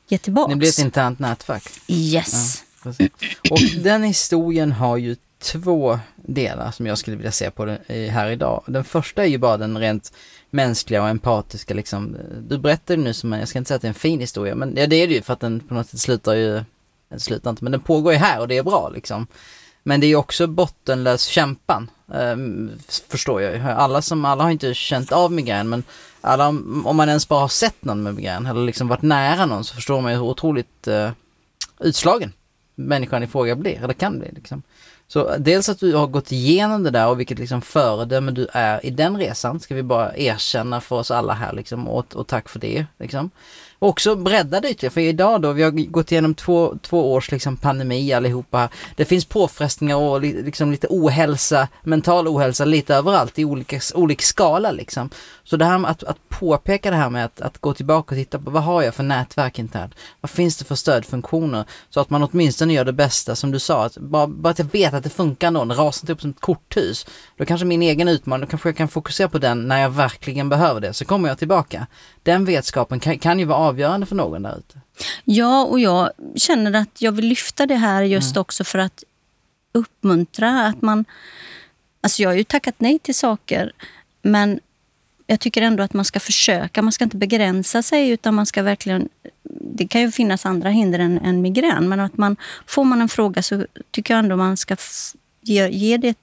ge tillbaks. Det blir ett internt nätverk. Yes. Precis. Och den historien har ju två delar som jag skulle vilja se på det, i- här idag. Den första är ju bara den rent mänskliga och empatiska liksom. Du berättade nu som en, jag ska inte säga att det är en fin historia, men ja, det är det ju för att den på något sätt slutar ju, den slutar inte, men den pågår ju här och det är bra liksom. Men det är ju också bottenlös kämpan, ehm, förstår jag ju. Alla som, alla har inte känt av migrän, men alla, om man ens bara har sett någon med migrän eller liksom varit nära någon så förstår man ju hur otroligt eh, utslagen människan i fråga blir, eller kan bli liksom. Så dels att du har gått igenom det där och vilket liksom föredöme du är i den resan ska vi bara erkänna för oss alla här liksom och, och tack för det liksom. Och också bredda det ytterligare, för idag då, vi har gått igenom två, två års liksom pandemi allihopa. Det finns påfrestningar och li, liksom lite ohälsa, mental ohälsa lite överallt i olika, olika skala liksom. Så det här med att, att påpeka det här med att, att gå tillbaka och titta på vad har jag för nätverk internt? Vad finns det för stödfunktioner? Så att man åtminstone gör det bästa som du sa, att bara, bara att jag vet att det funkar ändå, det rasar inte upp som ett korthus. Då kanske min egen utmaning, då kanske jag kan fokusera på den när jag verkligen behöver det, så kommer jag tillbaka. Den vetskapen kan, kan ju vara avgörande för någon där ute. Ja, och jag känner att jag vill lyfta det här just också för att uppmuntra att man... Alltså jag har ju tackat nej till saker, men jag tycker ändå att man ska försöka. Man ska inte begränsa sig, utan man ska verkligen... Det kan ju finnas andra hinder än, än migrän, men att man, får man en fråga så tycker jag ändå man ska ge, ge, det,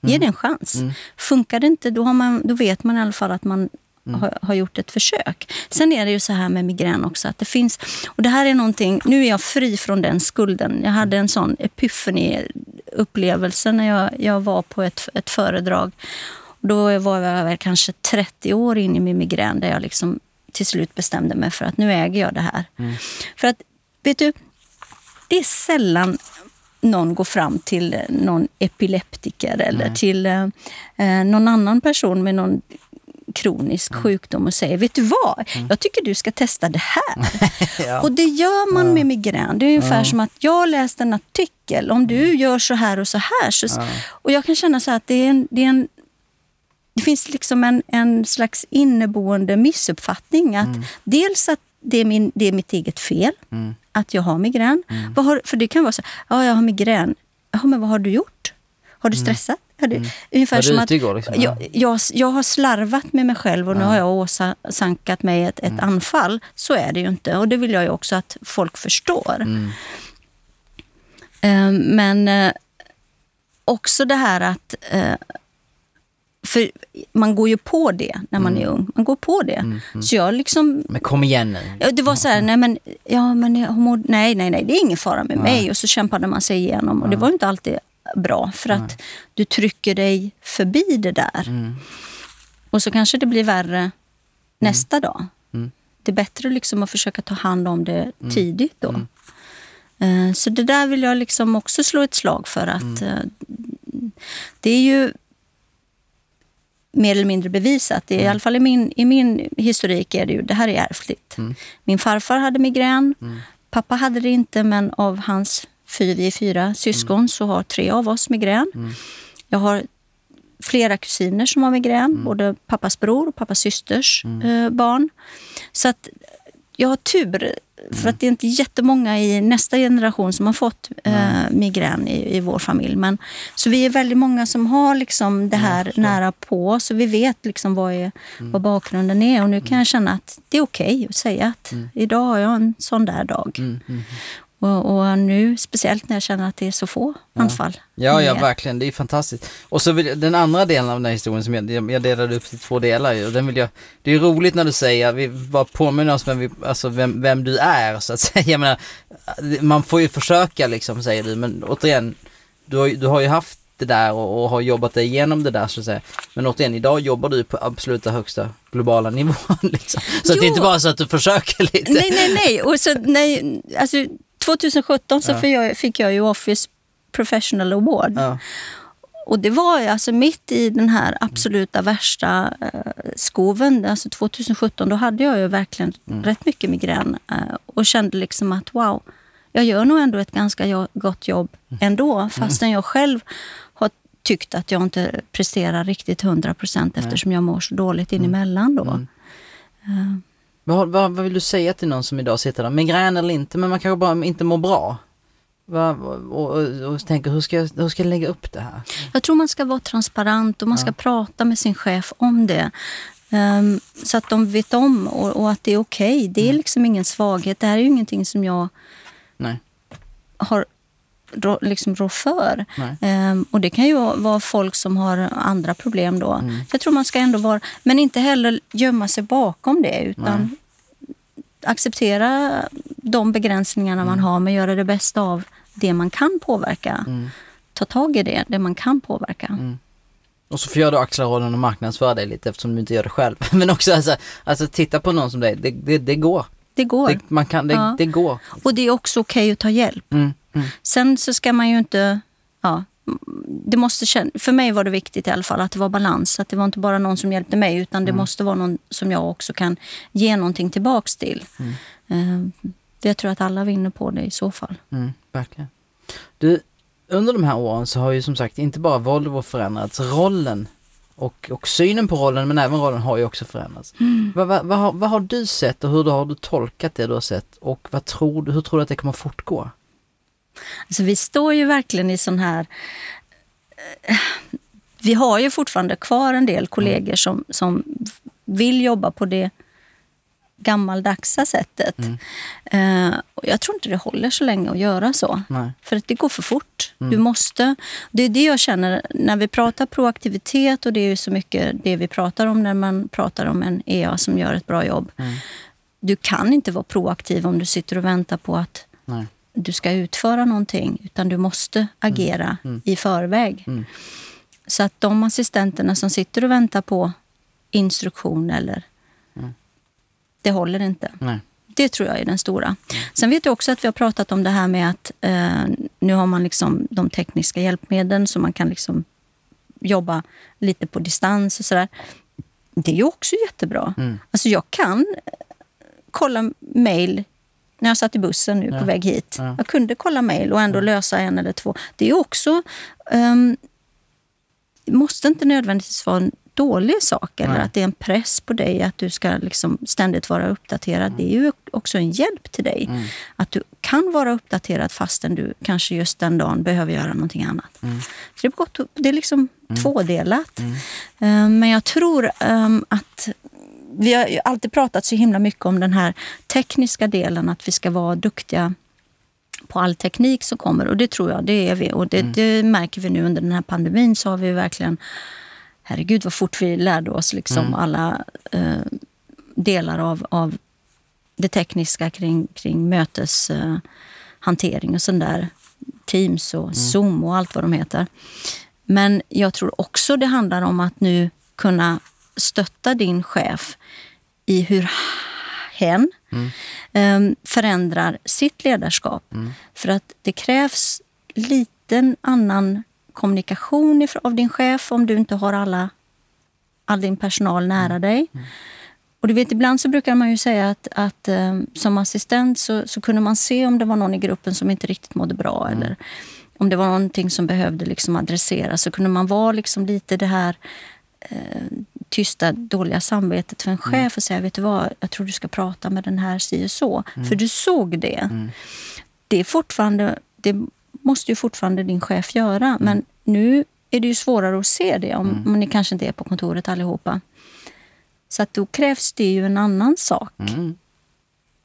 ge det en chans. Funkar det inte, då, man, då vet man i alla fall att man har, har gjort ett försök. Sen är det ju så här med migrän också, att det finns... Och det här är någonting... Nu är jag fri från den skulden. Jag hade en sån epiphany-upplevelse när jag, jag var på ett, ett föredrag. Då var jag väl kanske 30 år in i min migrän där jag liksom till slut bestämde mig för att nu äger jag det här. För att, vet du, det är sällan någon går fram till någon epileptiker eller till eh, eh, någon annan person med någon kronisk sjukdom och säger, vet du vad? Jag tycker du ska testa det här. Ja. Och det gör man med migrän. Det är ungefär som att jag har läst en artikel. Om du gör så här och så här. Så, Och jag kan känna så att det är en, det är en det finns liksom en, en slags inneboende missuppfattning. Att Dels att det är, min, det är mitt eget fel att jag har migrän. Vad har, för det kan vara så ja, jag har migrän. Jaha, men vad har du gjort? Har du stressat? Har du, Ungefär Mm. Var som att igår, liksom? Ja. jag, jag, jag har slarvat med mig själv och nu har jag åsamkat mig ett, Mm. ett anfall. Så är det ju inte och det vill jag ju också att folk förstår. Mm. Eh, Men eh, också det här att... eh, För man går ju på det när man Mm. är ung. Man går på det. Så jag liksom... Men kom igen nu. Ja, det var så här, nej men, ja, men mår, nej, nej, nej, det är ingen fara med mig. Och så kämpade man sig igenom. Och det var inte alltid bra för att du trycker dig förbi det där. Mm. Och så kanske det blir värre nästa dag. Mm. Det är bättre liksom att försöka ta hand om det tidigt då. Eh, Så det där vill jag liksom också slå ett slag för att eh, det är ju mer eller mindre bevisat. Det är, I alla fall i min, i min historik är det ju, det här är ärftligt. Min farfar hade migrän. Pappa hade det inte, men av hans fyra, vi är fyra syskon så har tre av oss migrän. Jag har flera kusiner som har migrän, både pappas bror och pappas systers eh, barn. Så att jag har tur, för att det är inte jättemånga i nästa generation som har fått eh, migrän i, i vår familj. Men, så vi är väldigt många som har liksom det här nära på, så vi vet liksom vad, är, vad bakgrunden är. Och nu kan jag känna att det är okej att säga att idag har jag en sån där dag. Och, och nu, speciellt när jag känner att det är så få anfall. Ja, ja verkligen. Det är fantastiskt. Och så vill den andra delen av den här historien som jag, jag delade upp i två delar och den vill jag, det är roligt när du säger, vi bara påminner oss vem, vi, alltså vem, vem du är så att säga. Jag menar, man får ju försöka liksom säger du, men återigen, du har, du har ju haft det där och, och har jobbat dig igenom det där så att säga. Men återigen, idag jobbar du på absoluta högsta globala nivån liksom. Så det är inte bara så att du försöker lite. Nej, nej, nej. Och så, nej alltså, 2017 så fick, jag, fick jag ju Office Professional Award. Ja. Och det var ju alltså mitt i den här absoluta värsta eh, skoven. Alltså 2017 då hade jag ju verkligen rätt mycket migrän. Eh, och kände liksom att wow, jag gör nog ändå ett ganska gott jobb ändå. Fastän jag själv har tyckt att jag inte presterar riktigt 100 procent eftersom jag mår så dåligt inemellan då. Vad, vad, vad vill du säga till någon som idag sitter där, migrän eller inte, men man kanske bara inte mår bra? Va, och, och, och tänker, hur ska, jag, hur ska jag lägga upp det här? Jag tror man ska vara transparent och man ska prata med sin chef om det. Ehm, så att de vet om och, och att det är okej. Det är liksom ingen svaghet. Det här är ju ingenting som jag Nej. har rå, liksom rå för. Nej. Ehm, och det kan ju vara folk som har andra problem då. Så jag tror man ska ändå vara, men inte heller gömma sig bakom det utan acceptera de begränsningarna man har men göra det bästa av det man kan påverka. Ta tag i det, det man kan påverka. Och så får jag då axla rollen och marknadsföra dig lite eftersom du inte gör det själv. Men också alltså, alltså titta på någon som dig, det, det, det går. Det går. Det, man kan, det, Ja. det går. Och det är också okej att ta hjälp. Mm, mm. Sen så ska man ju inte... Ja, det måste för mig var det viktigt i alla fall att det var balans. Att det var inte bara någon som hjälpte mig utan det måste vara någon som jag också kan ge någonting tillbaks till. Eh, jag tror att alla vinner på det i så fall. Mm, verkligen. Du, under de här åren så har ju som sagt inte bara Volvo förändrats, rollen och, och synen på rollen men även rollen har ju också förändrats. Vad, vad, vad, har, vad har du sett och hur har du tolkat det du har sett och vad tror hur tror du att det kommer fortgå? Alltså, vi står ju verkligen i sån här... eh, Vi har ju fortfarande kvar en del kollegor som, som vill jobba på det gammaldagsa sättet. Eh, och jag tror inte det håller så länge att göra så. Nej. För att det går för fort. Du måste... Det är det jag känner när vi pratar proaktivitet och det är ju så mycket det vi pratar om när man pratar om en EA som gör ett bra jobb. Du kan inte vara proaktiv om du sitter och väntar på att Nej. Du ska utföra någonting, utan du måste agera i förväg. Så att de assistenterna som sitter och väntar på instruktion eller... Det håller inte. Nej. Det tror jag är den stora. Sen vet jag också att vi har pratat om det här med att eh, nu har man liksom de tekniska hjälpmedlen så man kan liksom jobba lite på distans och sådär. Det är ju också jättebra. Alltså jag kan kolla mejl när jag satt i bussen nu på väg hit. Ja. Jag kunde kolla mejl och ändå lösa en eller två. Det är också... ehm, måste inte nödvändigtvis vara en dålig sak eller Nej. att det är en press på dig att du ska liksom ständigt vara uppdaterad. Det är ju också en hjälp till dig. Att du kan vara uppdaterad fastän du kanske just den dagen behöver göra någonting annat. Mm. Så det är, gott, det är liksom tvådelat. Eh, Men jag tror ehm, att vi har ju alltid pratat så himla mycket om den här tekniska delen, att vi ska vara duktiga på all teknik som kommer. Och det tror jag, det är vi. Och det, det märker vi nu under den här pandemin så har vi verkligen herregud vad fort vi lärde oss liksom alla eh, delar av, av det tekniska kring, kring möteshantering eh, och sån där. Teams och Zoom och allt vad de heter. Men jag tror också det handlar om att nu kunna stötta din chef i hur hen eh, förändrar sitt ledarskap. För att det krävs liten annan kommunikation av din chef om du inte har alla, all din personal nära dig. Och du vet, ibland så brukar man ju säga att, att eh, som assistent så, så kunde man se om det var någon i gruppen som inte riktigt mådde bra. Eller om det var någonting som behövde liksom adresseras. Så kunde man vara liksom lite det här eh, tysta, dåliga samvetet för en chef och säga, vet du vad, jag tror du ska prata med den här si och så. För du såg det. Det är fortfarande, det måste ju fortfarande din chef göra. Men nu är det ju svårare att se det om, om ni kanske inte är på kontoret allihopa. Så att då krävs det ju en annan sak. Mm.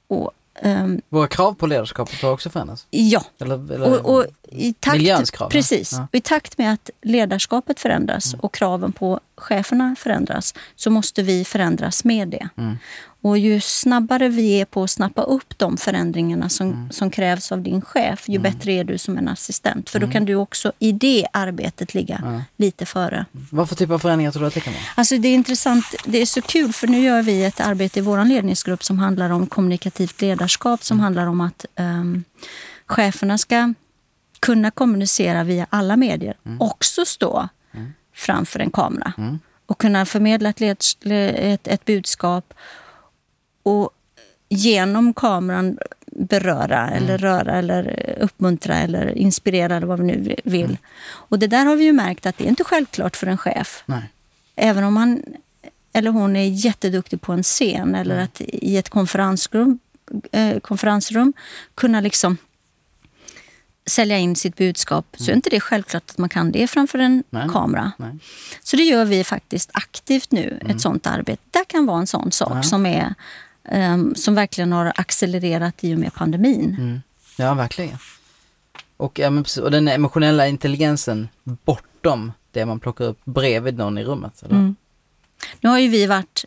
Och, ehm, Våra krav på ledarskapet har också förändrats. ja, Eller, eller, och, och i takt? Precis. Ja. I takt med att ledarskapet förändras Mm. och kraven på cheferna förändras så måste vi förändras med det. Mm. Och ju snabbare vi är på att snappa upp de förändringarna som, Mm. som krävs av din chef, ju bättre är du som en assistent. För Mm. då kan du också i det arbetet ligga lite före. Vad för typ av förändringar tror du att det kan vara? Alltså det är intressant, det är så kul för nu gör vi ett arbete i vår ledningsgrupp som handlar om kommunikativt ledarskap som handlar om att ehm, cheferna ska kunna kommunicera via alla medier, också stå framför en kamera och kunna förmedla ett, ett, ett budskap och genom kameran beröra eller röra eller uppmuntra eller inspirera eller vad vi nu vill. Och det där har vi ju märkt att det är inte självklart för en chef Nej. även om han eller hon är jätteduktig på en scen eller att i ett konferensrum, eh, konferensrum kunna liksom sälja in sitt budskap så är inte det självklart att man kan det framför en Nej. kamera. Nej. Så det gör vi faktiskt aktivt nu, ett sånt arbete. Det kan vara en sån sak som, är, ehm, som verkligen har accelererat i och med pandemin. Mm. Ja, verkligen. Och, ja, men precis, och den emotionella intelligensen bortom det man plockar upp bredvid någon i rummet. Eller? Mm. Nu har ju vi varit,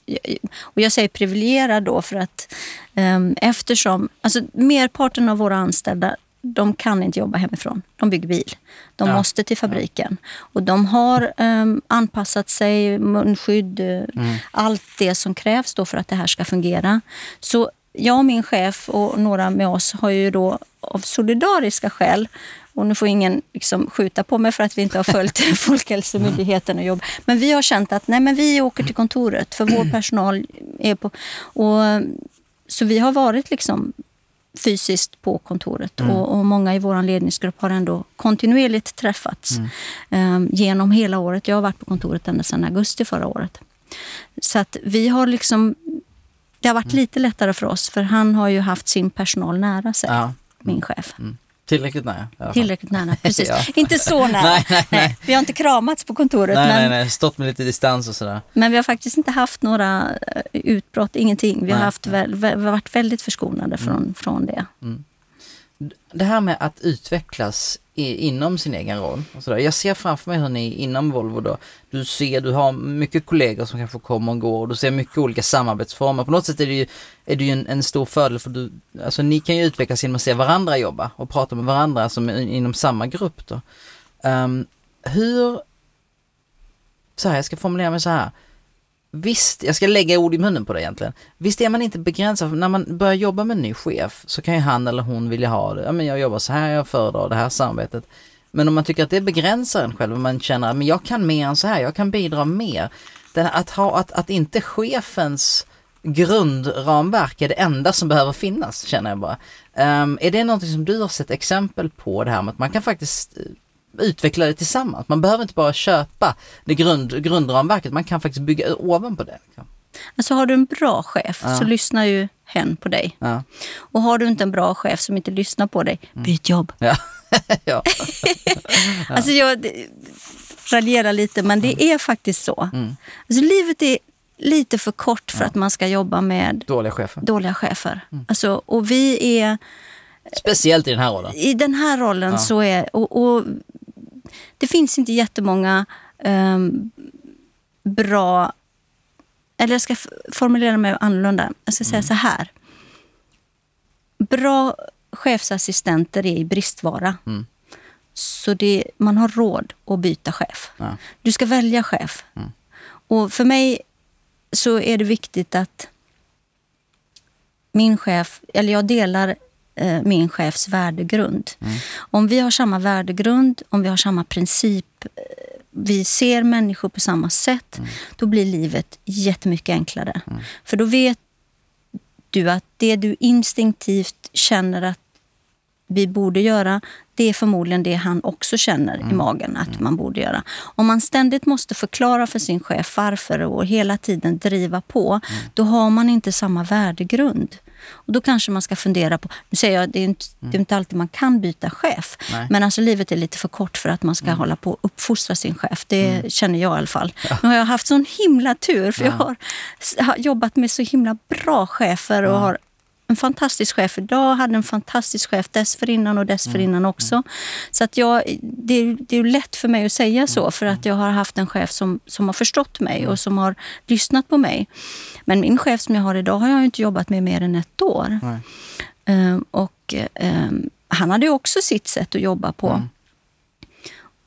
och jag säger privilegierad då för att um, eftersom, alltså merparten av våra anställda de kan inte jobba hemifrån. De bygger bil. De Ja. måste till fabriken. Och de har ehm, anpassat sig, munskydd, eh, allt det som krävs för att det här ska fungera. Så jag och min chef och några med oss har ju då av solidariska skäl och nu får ingen liksom skjuta på mig för att vi inte har följt Folkhälsomyndigheten och jobb. Men vi har känt att nej, men vi åker till kontoret för vår personal är på... Och, så vi har varit liksom fysiskt på kontoret. Och, och många i vår ledningsgrupp har ändå kontinuerligt träffats eh, genom hela året. Jag har varit på kontoret ända sedan augusti förra året. Så att vi har liksom... Det har varit lite lättare för oss, för han har ju haft sin personal nära sig, Ja. min chef. Mm. Tillräckligt nära. Tillräckligt nära, precis. Ja. Inte så nära. Nej, nej, nej. Vi har inte kramats på kontoret, Nej, men, nej, nej, stått med lite distans och sådär. men vi har faktiskt inte haft några eh, utbrott, ingenting. Vi har, haft väl, vi har varit väldigt förskonade från, från det. Det här med att utvecklas i, inom sin egen roll. Och sådär. Jag ser framför mig hur ni inom Volvo då, du ser, du har mycket kollegor som kanske kommer och går och du ser mycket olika samarbetsformer. På något sätt är det ju, är det ju en, en stor fördel för du, alltså ni kan ju utvecklas genom att se varandra jobba och prata med varandra som är inom samma grupp då. Um, hur, så här, jag ska formulera mig så här. Visst, jag ska lägga ord i munnen på det egentligen. Visst är man inte begränsad, för när man börjar jobba med en ny chef så kan ju han eller hon vilja ha det. Ja men jag jobbar så här, jag föredrar det här samarbetet. Men om man tycker att det begränsar en själv och man känner att jag kan mer än så här, jag kan bidra mer. Den, att, ha, att, att inte chefens grundramverk är det enda som behöver finnas, känner jag bara. Um, är det någonting som du har sett exempel på det här med att man kan faktiskt eh, utveckla det tillsammans? Man behöver inte bara köpa det grund, grundramverket, man kan faktiskt bygga ovanpå det. Liksom. Alltså har du en bra chef Ja. så lyssnar ju hen på dig. Ja. Och har du inte en bra chef som inte lyssnar på dig, byt jobb. Ja. ja. Alltså jag raljerar lite, men det är faktiskt så. Alltså livet är lite för kort för att man ska jobba med Dåliga chefer. dåliga chefer. Alltså, och vi är... Speciellt i den här rollen. I den här rollen så är... Och, och det finns inte jättemånga um, bra... Eller jag ska formulera mig annorlunda. Jag ska säga så här. Bra chefsassistenter är i bristvara. Så det, man har råd att byta chef. Ja. Du ska välja chef. Och för mig så är det viktigt att min chef, eller jag delar eh, min chefs värdegrund. Om vi har samma värdegrund, om vi har samma princip, eh, vi ser människor på samma sätt, då blir livet jättemycket enklare. För då vet du att det du instinktivt känner att vi borde göra, det är förmodligen det han också känner i magen att man borde göra. Om man ständigt måste förklara för sin chef varför och hela tiden driva på, då har man inte samma värdegrund. Och då kanske man ska fundera på, nu säger jag, det är inte, det är inte alltid man kan byta chef, Nej. men alltså livet är lite för kort för att man ska hålla på och uppfostra sin chef. Det känner jag i alla fall. Nu har jag haft sån himla tur, för jag har, har jobbat med så himla bra chefer och har en fantastisk chef idag, hade en fantastisk chef dessförinnan och dessförinnan också. Så att jag, det, är- det är lätt för mig att säga så för att jag har haft en chef som, som har förstått mig och som har lyssnat på mig. Men min chef som jag har idag har jag inte jobbat med mer än ett år. Ehm, och ehm, han hade också sitt sätt att jobba på.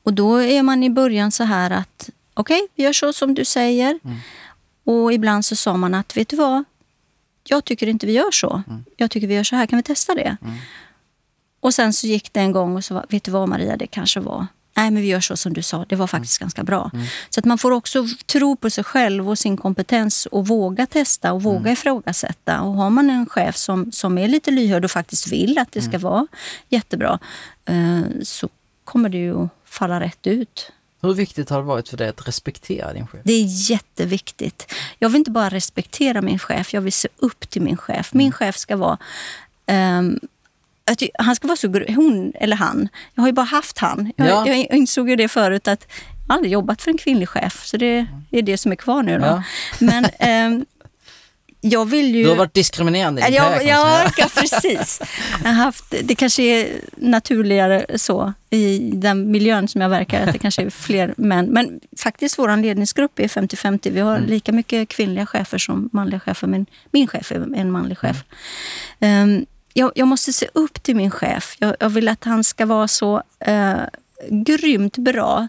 Och då är man i början så här att okej, vi gör så som du säger. Och ibland så sa man att vet du vad, jag tycker inte vi gör så. Jag tycker vi gör så här, kan vi testa det? Och sen så gick det en gång och så var, vet du vad Maria, det kanske var Nej, men vi gör så som du sa. Det var faktiskt ganska bra. Så att man får också tro på sig själv och sin kompetens och våga testa och våga ifrågasätta. Och har man en chef som, som är lite lyhörd och faktiskt vill att det ska vara jättebra eh, så kommer det ju att falla rätt ut. Hur viktigt har det varit för dig att respektera din chef? Det är jätteviktigt. Jag vill inte bara respektera min chef, jag vill se upp till min chef. Min chef ska vara... ty- han ska vara så... Hon eller han. Jag har ju bara haft han. Jag, Ja. jag insåg ju det förut att jag har aldrig jobbat för en kvinnlig chef. Så det är det som är kvar nu. Då. Ja. Men ehm, jag vill ju... Du har varit diskriminerande i din Ja, ja, ja, precis. Jag har haft, det kanske är naturligare så i den miljön som jag verkar, att det kanske är fler män. Men faktiskt vår ledningsgrupp är 50-50. Vi har lika mycket kvinnliga chefer som manliga chefer, men min chef är en manlig chef. Ehm, jag, jag måste se upp till min chef. Jag, jag vill att han ska vara så uh, grymt bra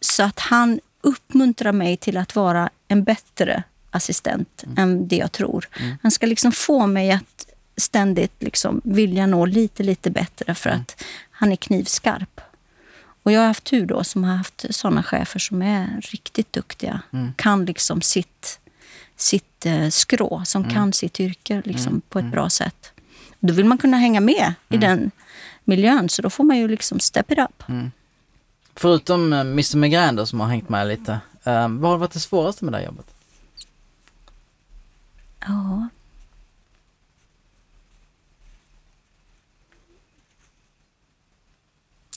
så att han uppmuntrar mig till att vara en bättre assistent än det jag tror. Han ska liksom få mig att ständigt liksom vilja nå lite, lite bättre för att han är knivskarp. Och jag har haft tur då som har haft såna chefer som är riktigt duktiga. Kan liksom sitt, sitt eh, skrå, som kan sitt yrke liksom på ett bra sätt. Då vill man kunna hänga med i den miljön, så då får man ju liksom step it up. Förutom eh, Mr Migrän då, som har hängt med lite, eh, vad har varit det svåraste med det här jobbet? Ja.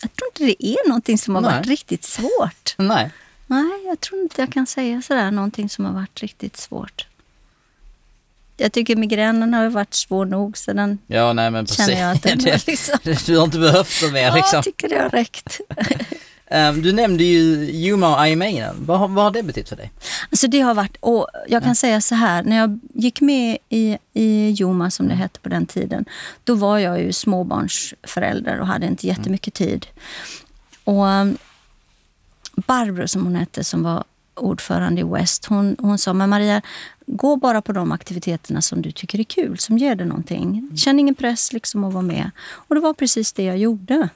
Jag tror inte det är någonting som har Nej. varit riktigt svårt. Nej. Nej, jag tror inte jag kan säga sådär någonting som har varit riktigt svårt. Jag tycker migränen har varit svår nog så den Ja, nej men precis. känner jag att den har liksom... Du har inte behövt det mer Ja, liksom. jag tycker det har räckt. Eh, Du nämnde ju Yuma och IMA innan. Vad, har- vad har det betytt för dig? Alltså det har varit, och jag kan säga så här, när jag gick med i, i Joma som det hette på den tiden, då var jag ju småbarnsförälder och hade inte jättemycket tid. Och um, Barbro som hon hette, som var ordförande i West, hon, hon sa, men Maria, gå bara på de aktiviteterna som du tycker är kul, som ger dig någonting. Känn ingen press liksom att vara med. Och det var precis det jag gjorde.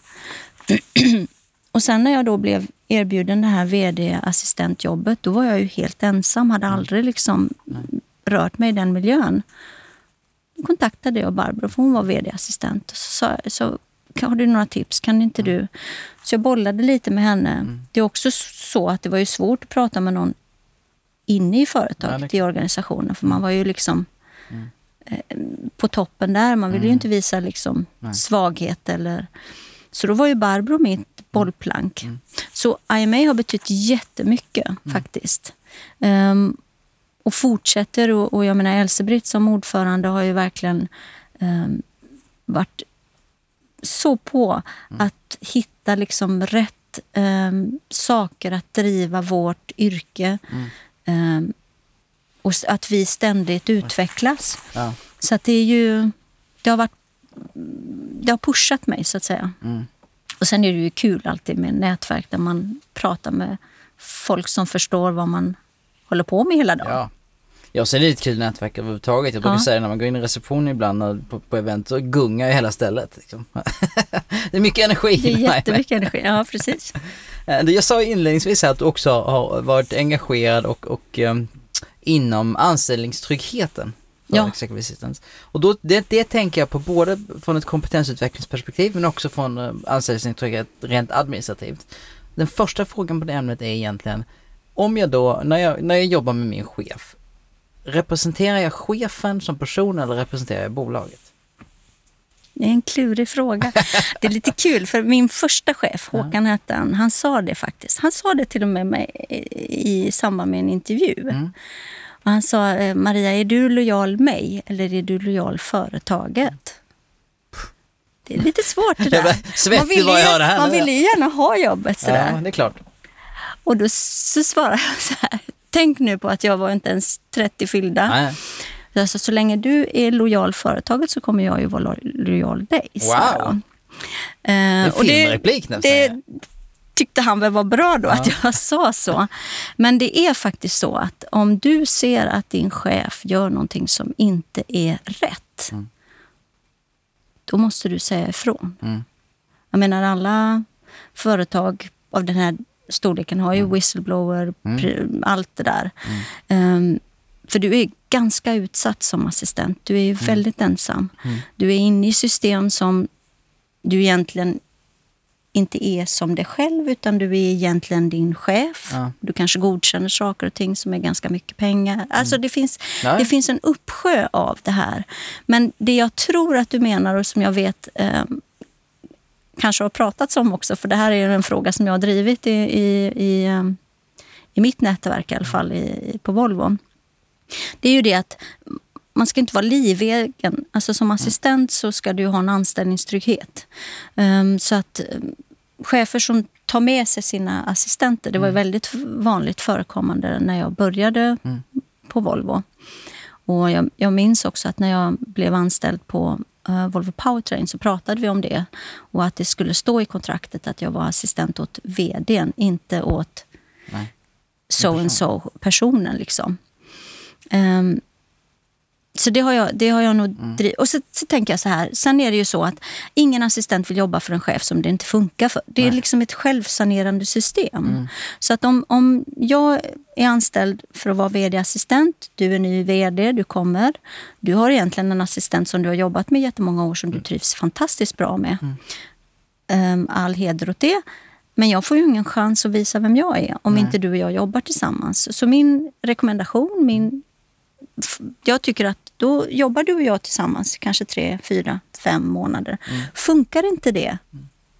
Och sen när jag då blev erbjuden det här vd-assistentjobbet, då var jag ju helt ensam, hade aldrig liksom rört mig i den miljön. Då kontaktade jag Barbro, för hon var vd-assistent. Så så, har du några tips? Kan inte du? Så jag bollade lite med henne. Det är också så att det var ju svårt att prata med någon inne i företaget, det- i organisationen. För man var ju liksom eh, på toppen där. Man vill ju inte visa liksom svaghet eller... Så då var ju Barbro mitt bollplank. Så IMA har betytt jättemycket faktiskt. Um, och fortsätter. Och, och jag menar Elsebritt som ordförande har ju verkligen um, varit så på att hitta liksom rätt um, saker att driva vårt yrke. Um, och att vi ständigt utvecklas. Ja. Så det är ju... Det har varit... Det har pushat mig, så att säga. Och sen är det ju kul alltid med nätverk där man pratar med folk som förstår vad man håller på med hela dagen. Ja. Jag ser lite kul nätverk överhuvudtaget. Jag brukar Ja. säga när man går in i receptionen ibland på, på event så gungar ju hela stället. Liksom. det är mycket energi. Det är jättemycket energi. Ja, precis. Eh, Jag sa inledningsvis att du också har varit engagerad och, och ehm, inom anställningstryggheten. För Ja. Executive Assistants. Och då, det, det tänker jag på både från ett kompetensutvecklingsperspektiv men också från uh, anställningstrygghet rent administrativt. Den första frågan på det ämnet är egentligen, om jag då, när jag, när jag jobbar med min chef, representerar jag chefen som person eller representerar jag bolaget? Det är en klurig fråga. Det är lite kul, för min första chef, Håkan hette han, han sa det faktiskt. Han sa det till och med mig i i samband med en intervju. Mm. Och han sa, eh, Maria, är du lojal mig eller är du lojal företaget? Det är lite svårt det där. Man jag ju- här Man nu. ville ju gärna ha jobbet sådär. Ja, det är klart. Och då så svarade jag så här. Tänk nu på att jag var inte ens 30 fyllda. Nej. Alltså, så länge du är lojal företaget så kommer jag ju vara lo- lojal dig. Wow. är Eh, filmreplik nästan. det tyckte han väl var bra då att jag sa så. Men det är faktiskt så att om du ser att din chef gör någonting som inte är rätt, då måste du säga ifrån. Mm. Jag menar alla företag av den här storleken har ju whistleblower, pr- allt det där. Ehm, för du är ganska utsatt som assistent. Du är ju väldigt ensam. Du är inne i system som du egentligen inte är som dig själv, utan du är egentligen din chef. Ja. Du kanske godkänner saker och ting som är ganska mycket pengar. Alltså det, finns, det finns en uppsjö av det här. Men det jag tror att du menar och som jag vet eh, kanske har pratats om också, för det här är en fråga som jag har drivit i, i, i, eh, i mitt nätverk i alla fall i, på Volvo. Det är ju det att man ska inte vara livegen. Alltså som assistent så ska du ha en anställningstrygghet. Um, så att um, chefer som tar med sig sina assistenter, det var ju väldigt vanligt förekommande när jag började på Volvo. Och jag, jag minns också att när jag blev anställd på eh, Volvo Powertrain så pratade vi om det. Och att det skulle stå i kontraktet att jag var assistent åt vdn, inte åt Nej. so and so personen liksom. Ehm, så det har jag, det har jag nog drivit. Och så, så tänker jag så här, sen är det ju så att ingen assistent vill jobba för en chef som det inte funkar för. Det är liksom ett självsanerande system. Så att om, om jag är anställd för att vara vd-assistent, du är ny vd, du kommer. Du har egentligen en assistent som du har jobbat med jättemånga år som du trivs fantastiskt bra med. Ehm, all heder åt det. Men jag får ju ingen chans att visa vem jag är om inte du och jag jobbar tillsammans. Så min rekommendation, min jag tycker att då jobbar du och jag tillsammans kanske tre, fyra, fem månader. Funkar inte det,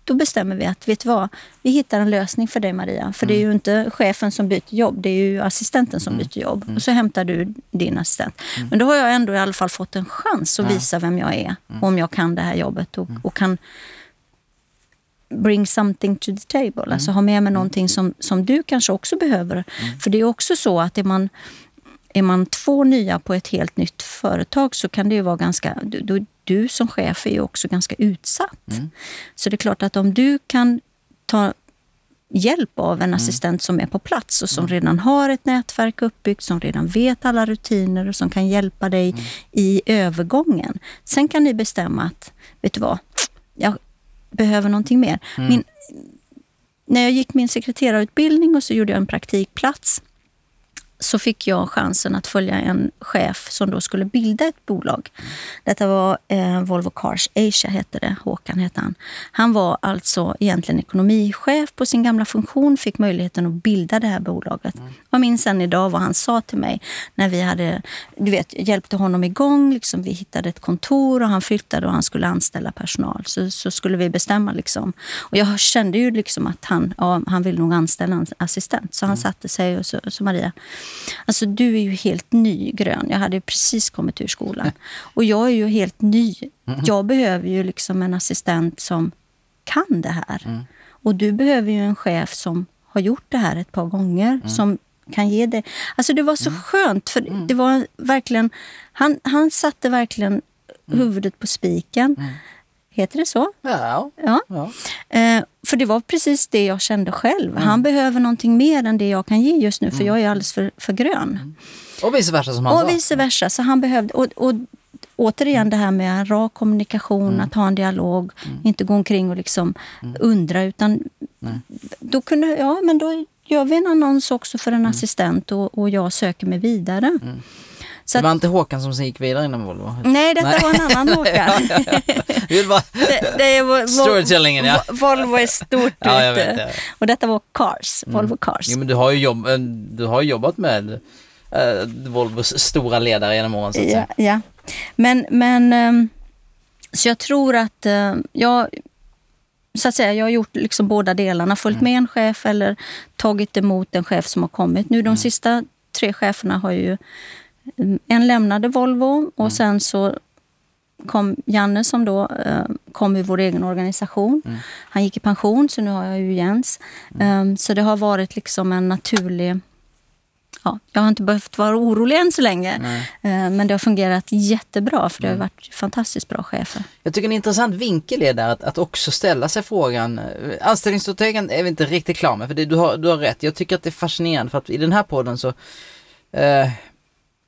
då bestämmer vi att vet du vad, vi hittar en lösning för dig Maria. För det är ju inte chefen som byter jobb, det är ju assistenten som byter jobb. Och så hämtar du din assistent. Men då har jag ändå i alla fall fått en chans att visa vem jag är. Och om jag kan det här jobbet och, och kan bring something to the table. Alltså ha med mig någonting som, som du kanske också behöver. För det är också så att är man, är man två nya på ett helt nytt företag så kan det ju vara ganska... Du, du, som chef är ju också ganska utsatt. Så det är klart att om du kan ta hjälp av en assistent som är på plats och som redan har ett nätverk uppbyggt, som redan vet alla rutiner och som kan hjälpa dig i övergången. Sen kan ni bestämma att, vet du vad, jag behöver någonting mer. Min, när jag gick min sekreterarutbildning och så gjorde jag en praktikplats så fick jag chansen att följa en chef som då skulle bilda ett bolag. Detta var eh, Volvo Cars Asia, hette det. Håkan hette han. Han var alltså egentligen ekonomichef på sin gamla funktion, fick möjligheten att bilda det här bolaget. Mm. Jag minns än idag vad han sa till mig när vi hade, du vet, hjälpte honom igång. Liksom, vi hittade ett kontor och han flyttade och han skulle anställa personal. Så, så skulle vi bestämma. Liksom. Och jag kände ju liksom att han, ja, han ville nog anställa en assistent. Så han mm. satte sig och så, så Maria, Alltså du är ju helt ny grön. Jag hade precis kommit ur skolan. Och jag är ju helt ny. Mm. Jag behöver ju liksom en assistent som kan det här. Mm. Och du behöver ju en chef som har gjort det här ett par gånger. Mm. Som kan ge det. Alltså det var så mm. skönt. För mm. det var verkligen... Han, han satte verkligen mm. huvudet på spiken. Heter det så? Ja. ja. ja. Eh, för det var precis det jag kände själv. Mm. Han behöver någonting mer än det jag kan ge just nu för mm. jag är alldeles för, för grön. Mm. Och vice versa som han Och vice versa. Så han behövde, och, och återigen det här med rak kommunikation, mm. att ha en dialog, mm. inte gå omkring och liksom mm. undra utan då kunde, ja men då gör vi en annons också för en assistent och, och jag söker mig vidare. Så det var inte Håkan som gick vidare inom Volvo? Nej, detta Nej. var en annan Håkan. det, det är, Storytellingen, ja. Volvo är stort ja, jag vet, ja. Och detta var Cars, mm. Volvo Cars. Jo, men du har ju jobb, du har jobbat med uh, Volvos stora ledare genom åren så att ja, säga. Ja, men, men um, så jag tror att uh, jag så att säga, jag har gjort liksom båda delarna. Följt mm. med en chef eller tagit emot en chef som har kommit. Nu de mm. sista tre cheferna har ju en lämnade Volvo och mm. sen så kom Janne som då eh, kom ur vår egen organisation. Mm. Han gick i pension, så nu har jag ju Jens. Um, så det har varit liksom en naturlig... Ja, jag har inte behövt vara orolig än så länge. Uh, men det har fungerat jättebra, för det har mm. varit fantastiskt bra chefer. Jag tycker en intressant vinkel är där att, att också ställa sig frågan, eh, anställningsstrategin är vi inte riktigt klar med, för det, du, har, du har rätt. Jag tycker att det är fascinerande för att i den här podden så uh,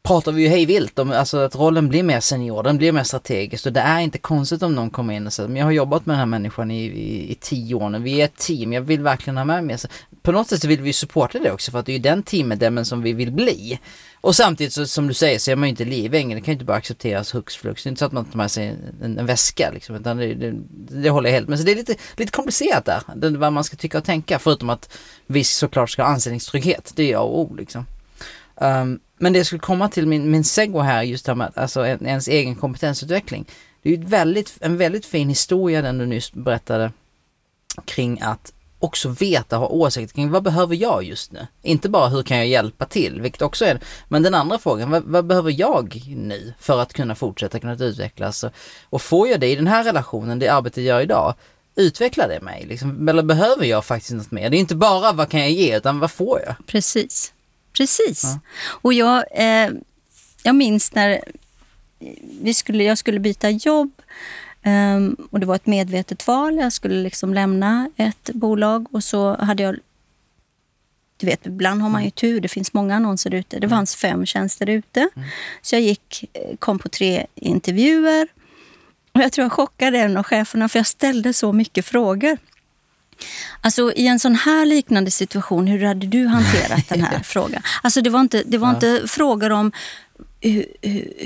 pratar vi ju hej vilt om alltså att rollen blir mer senior, den blir mer strategisk och det är inte konstigt om någon kommer in och säger men jag har jobbat med den här människan i, i, i tio år nu, vi är ett team, jag vill verkligen ha med mig. Så på något sätt så vill vi supporta det också för att det är ju den teammedlemmen som vi vill bli. Och samtidigt så, som du säger så är man ju inte livängen, det kan ju inte bara accepteras hux flux. Det är inte så att man tar med sig en, en väska liksom, utan det, det, det håller jag helt med. Så det är lite, lite komplicerat där, det, vad man ska tycka och tänka, förutom att vi såklart ska ha anställningstrygghet, det är A och O liksom. Um, men det jag skulle komma till min, min segway här, just det här med alltså ens egen kompetensutveckling. Det är ju väldigt, en väldigt fin historia den du nyss berättade kring att också veta, ha åsikter kring vad behöver jag just nu? Inte bara hur kan jag hjälpa till, vilket också är Men den andra frågan, vad, vad behöver jag nu för att kunna fortsätta kunna utvecklas? Och, och får jag det i den här relationen, det arbete jag gör idag, utvecklar det mig? Liksom, eller behöver jag faktiskt något mer? Det är inte bara vad kan jag ge, utan vad får jag? Precis. Precis. Ja. Och jag, eh, jag minns när vi skulle, jag skulle byta jobb um, och det var ett medvetet val. Jag skulle liksom lämna ett bolag och så hade jag du vet, ibland har man ju tur. Det finns många annonser ute. Det fanns fem tjänster ute. Mm. Så jag gick, eh, kom på tre intervjuer. Och jag tror jag chockade en av cheferna för jag ställde så mycket frågor. Alltså i en sån här liknande situation, hur hade du hanterat den här frågan? Alltså det var inte, det var ja. inte frågor om hur,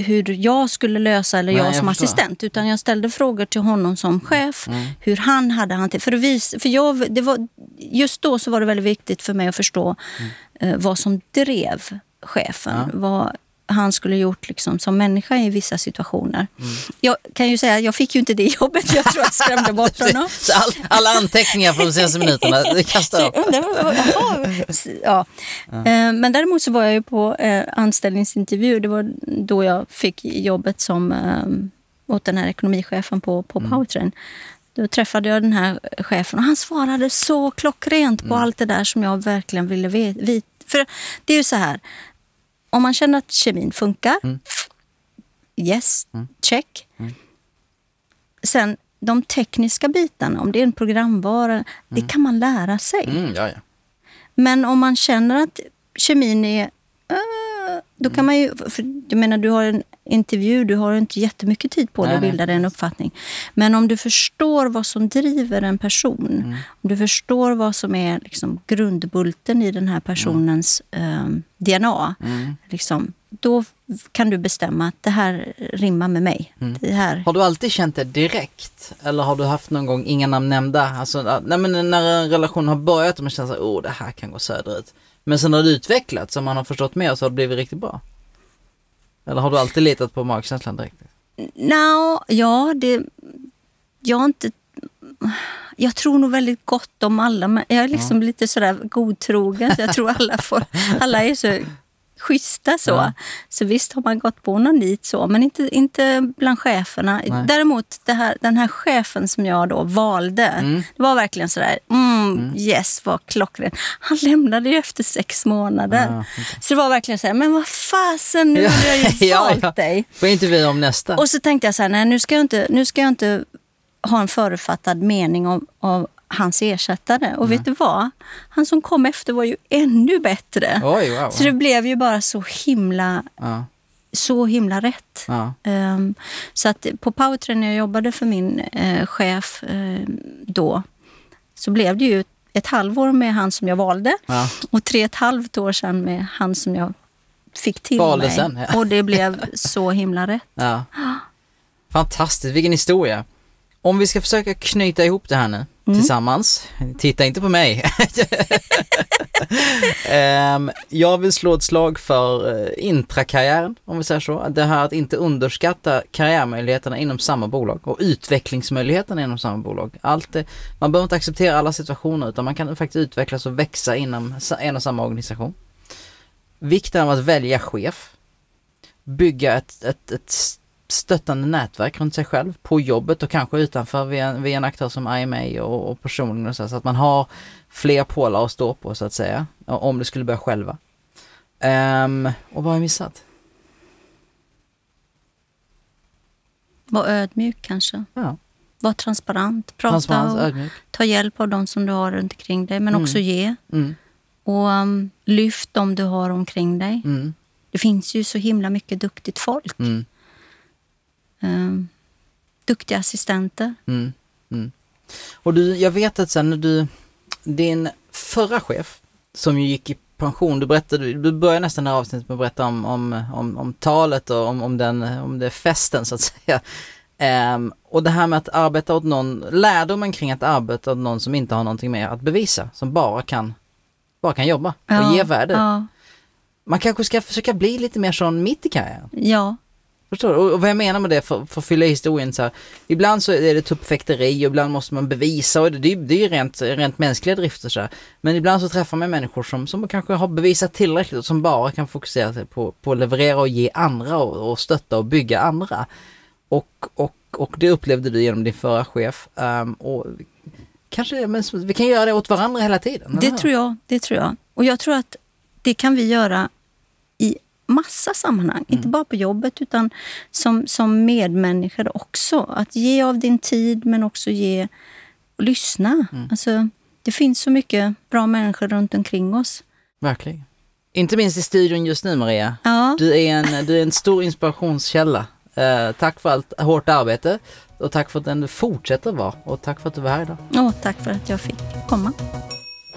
hur, jag skulle lösa eller Nej, jag som jag assistent. Utan jag ställde frågor till honom som chef. Mm. Hur han hade hanterat... För, för jag, det var, just då så var det väldigt viktigt för mig att förstå mm. eh, vad som drev chefen. Ja. Vad, han skulle gjort liksom som människa i vissa situationer. Mm. Jag kan ju säga att jag fick ju inte det jobbet. Jag tror jag skrämde bort honom. Så all, alla anteckningar från de senaste minuterna, det kastar upp. ja. Eh, men däremot så var jag ju på eh, anställningsintervju. Det var då jag fick jobbet som eh, åt den här ekonomichefen på, på mm. Powertrain. Då träffade jag den här chefen och han svarade så klockrent på mm. allt det där som jag verkligen ville veta. För det är ju så här, om man känner att kemin funkar, mm. yes, mm. check. Mm. Sen de tekniska bitarna, om det är en programvara, det mm. kan man lära sig. Mm, ja, ja. Men om man känner att kemin är... Uh, Då kan man ju, jag menar, du har en intervju, du har inte jättemycket tid på dig att Nej, bilda dig en uppfattning. Men om du förstår vad som driver en person, Mm. om du förstår vad som är liksom grundbulten i den här personens eh, DNA, Mm. liksom, då kan du bestämma att det här rimmar med mig. Mm. Det här. Har du alltid känt det direkt? Eller har du haft någon gång, inga namn nämnda, alltså nej, men när en relation har börjat och man känner att oh, det här kan gå söderut. Men sen har det utvecklats och man har förstått mer så har det blivit riktigt bra. Eller har du alltid litat på magkänslan direkt? No, ja, det... Jag har inte... Jag tror nog väldigt gott om alla. Men jag är liksom lite sådär godtrogen. Så jag tror alla, får, alla är så schyssta så. Ja. Så visst har man gått på någon nit så, men inte, inte bland cheferna. Nej. Däremot här, den här chefen som jag då valde, Mm. det var verkligen sådär, mm, yes, vad klockren. Han lämnade ju efter sex månader. Ja, Så det var verkligen så här, men vad fasen, nu har jag ju valt ja. dig. Får intervjua om nästa? Och så tänkte jag så här, nej nu ska jag inte, nu ska jag inte ha en förutfattad mening om, av hans ersättare. Och vet du vad? Han som kom efter var ju ännu bättre. Oj, wow. Så det blev ju bara så himla, Ja, så himla rätt. ja. Ehm, så att på Powertrain när jag jobbade för min eh, chef eh, då, så blev det ju ett halvår med han som jag valde Ja. och tre och ett halvt år sedan med han som jag fick till Valde mig. sen. Och det blev så himla rätt. Fantastiskt, vilken historia. Om vi ska försöka knyta ihop det här nu Mm. tillsammans. Titta inte på mig. Ehm, jag vill slå ett slag för uh, intrakarriären, om vi säger så. Det här att inte underskatta karriärmöjligheterna inom samma bolag och utvecklingsmöjligheterna inom samma bolag. Allt det, man behöver inte acceptera alla situationer utan man kan faktiskt utvecklas och växa inom en och samma organisation. Vikten av att välja chef bygga ett, ett, ett stöttande nätverk runt sig själv på jobbet och kanske utanför via, via en aktör som IMA och, och personligen och så, så att man har fler pålar att stå på så att säga, om det skulle börja själva. Ehm, och vad har jag missat? Var ödmjuk kanske. Ja, Var transparent. Prata transparens, och ödmjuk. ta hjälp av de som du har runt omkring dig. Men Mm. också ge. Mm, Och um, lyft dem du har omkring dig. mm, Det finns ju så himla mycket duktigt folk. Um, duktiga assistenter. mm, mm. Och du, jag vet att sen när du, din förra chef som ju gick i pension, du berättade, du började nästan det här avsnittet med att berätta om, om, om, om talet och om, om den, om det festen så att säga. Ehm, och det här med att arbeta åt någon, lärdomen kring att arbeta åt någon som inte har någonting mer att bevisa, som bara kan, bara kan jobba och ge värde. Ja, Man kanske ska försöka bli lite mer sån mitt i karriären. ja, Förstår du? Och, vad jag menar med det för, för att fylla historien så här. Ibland så är det tuppfäkteri och ibland måste man bevisa och det, det, är- ju rent, rent mänskliga drifter så här. Men ibland så träffar man människor som, som kanske har bevisat tillräckligt och som bara kan fokusera sig på, på att leverera och ge andra och, och stötta och bygga andra. Och, och, och det upplevde du genom din förra chef. Ehm, och kanske, men vi kan göra det åt varandra hela tiden. det tror jag. Det tror jag. Och jag tror att det kan vi göra massa sammanhang. Mm. Inte bara på jobbet utan som, som medmänniskor också. Att ge av din tid men också ge och lyssna. Mm. Alltså, det finns så mycket bra människor runt omkring oss. Verkligen. Inte minst i studion just nu Maria. Ja, Du är en, du är en stor inspirationskälla. Eh, tack för allt hårt arbete och tack för att du fortsätter vara och tack för att du var här idag. Åh, tack för att jag fick komma.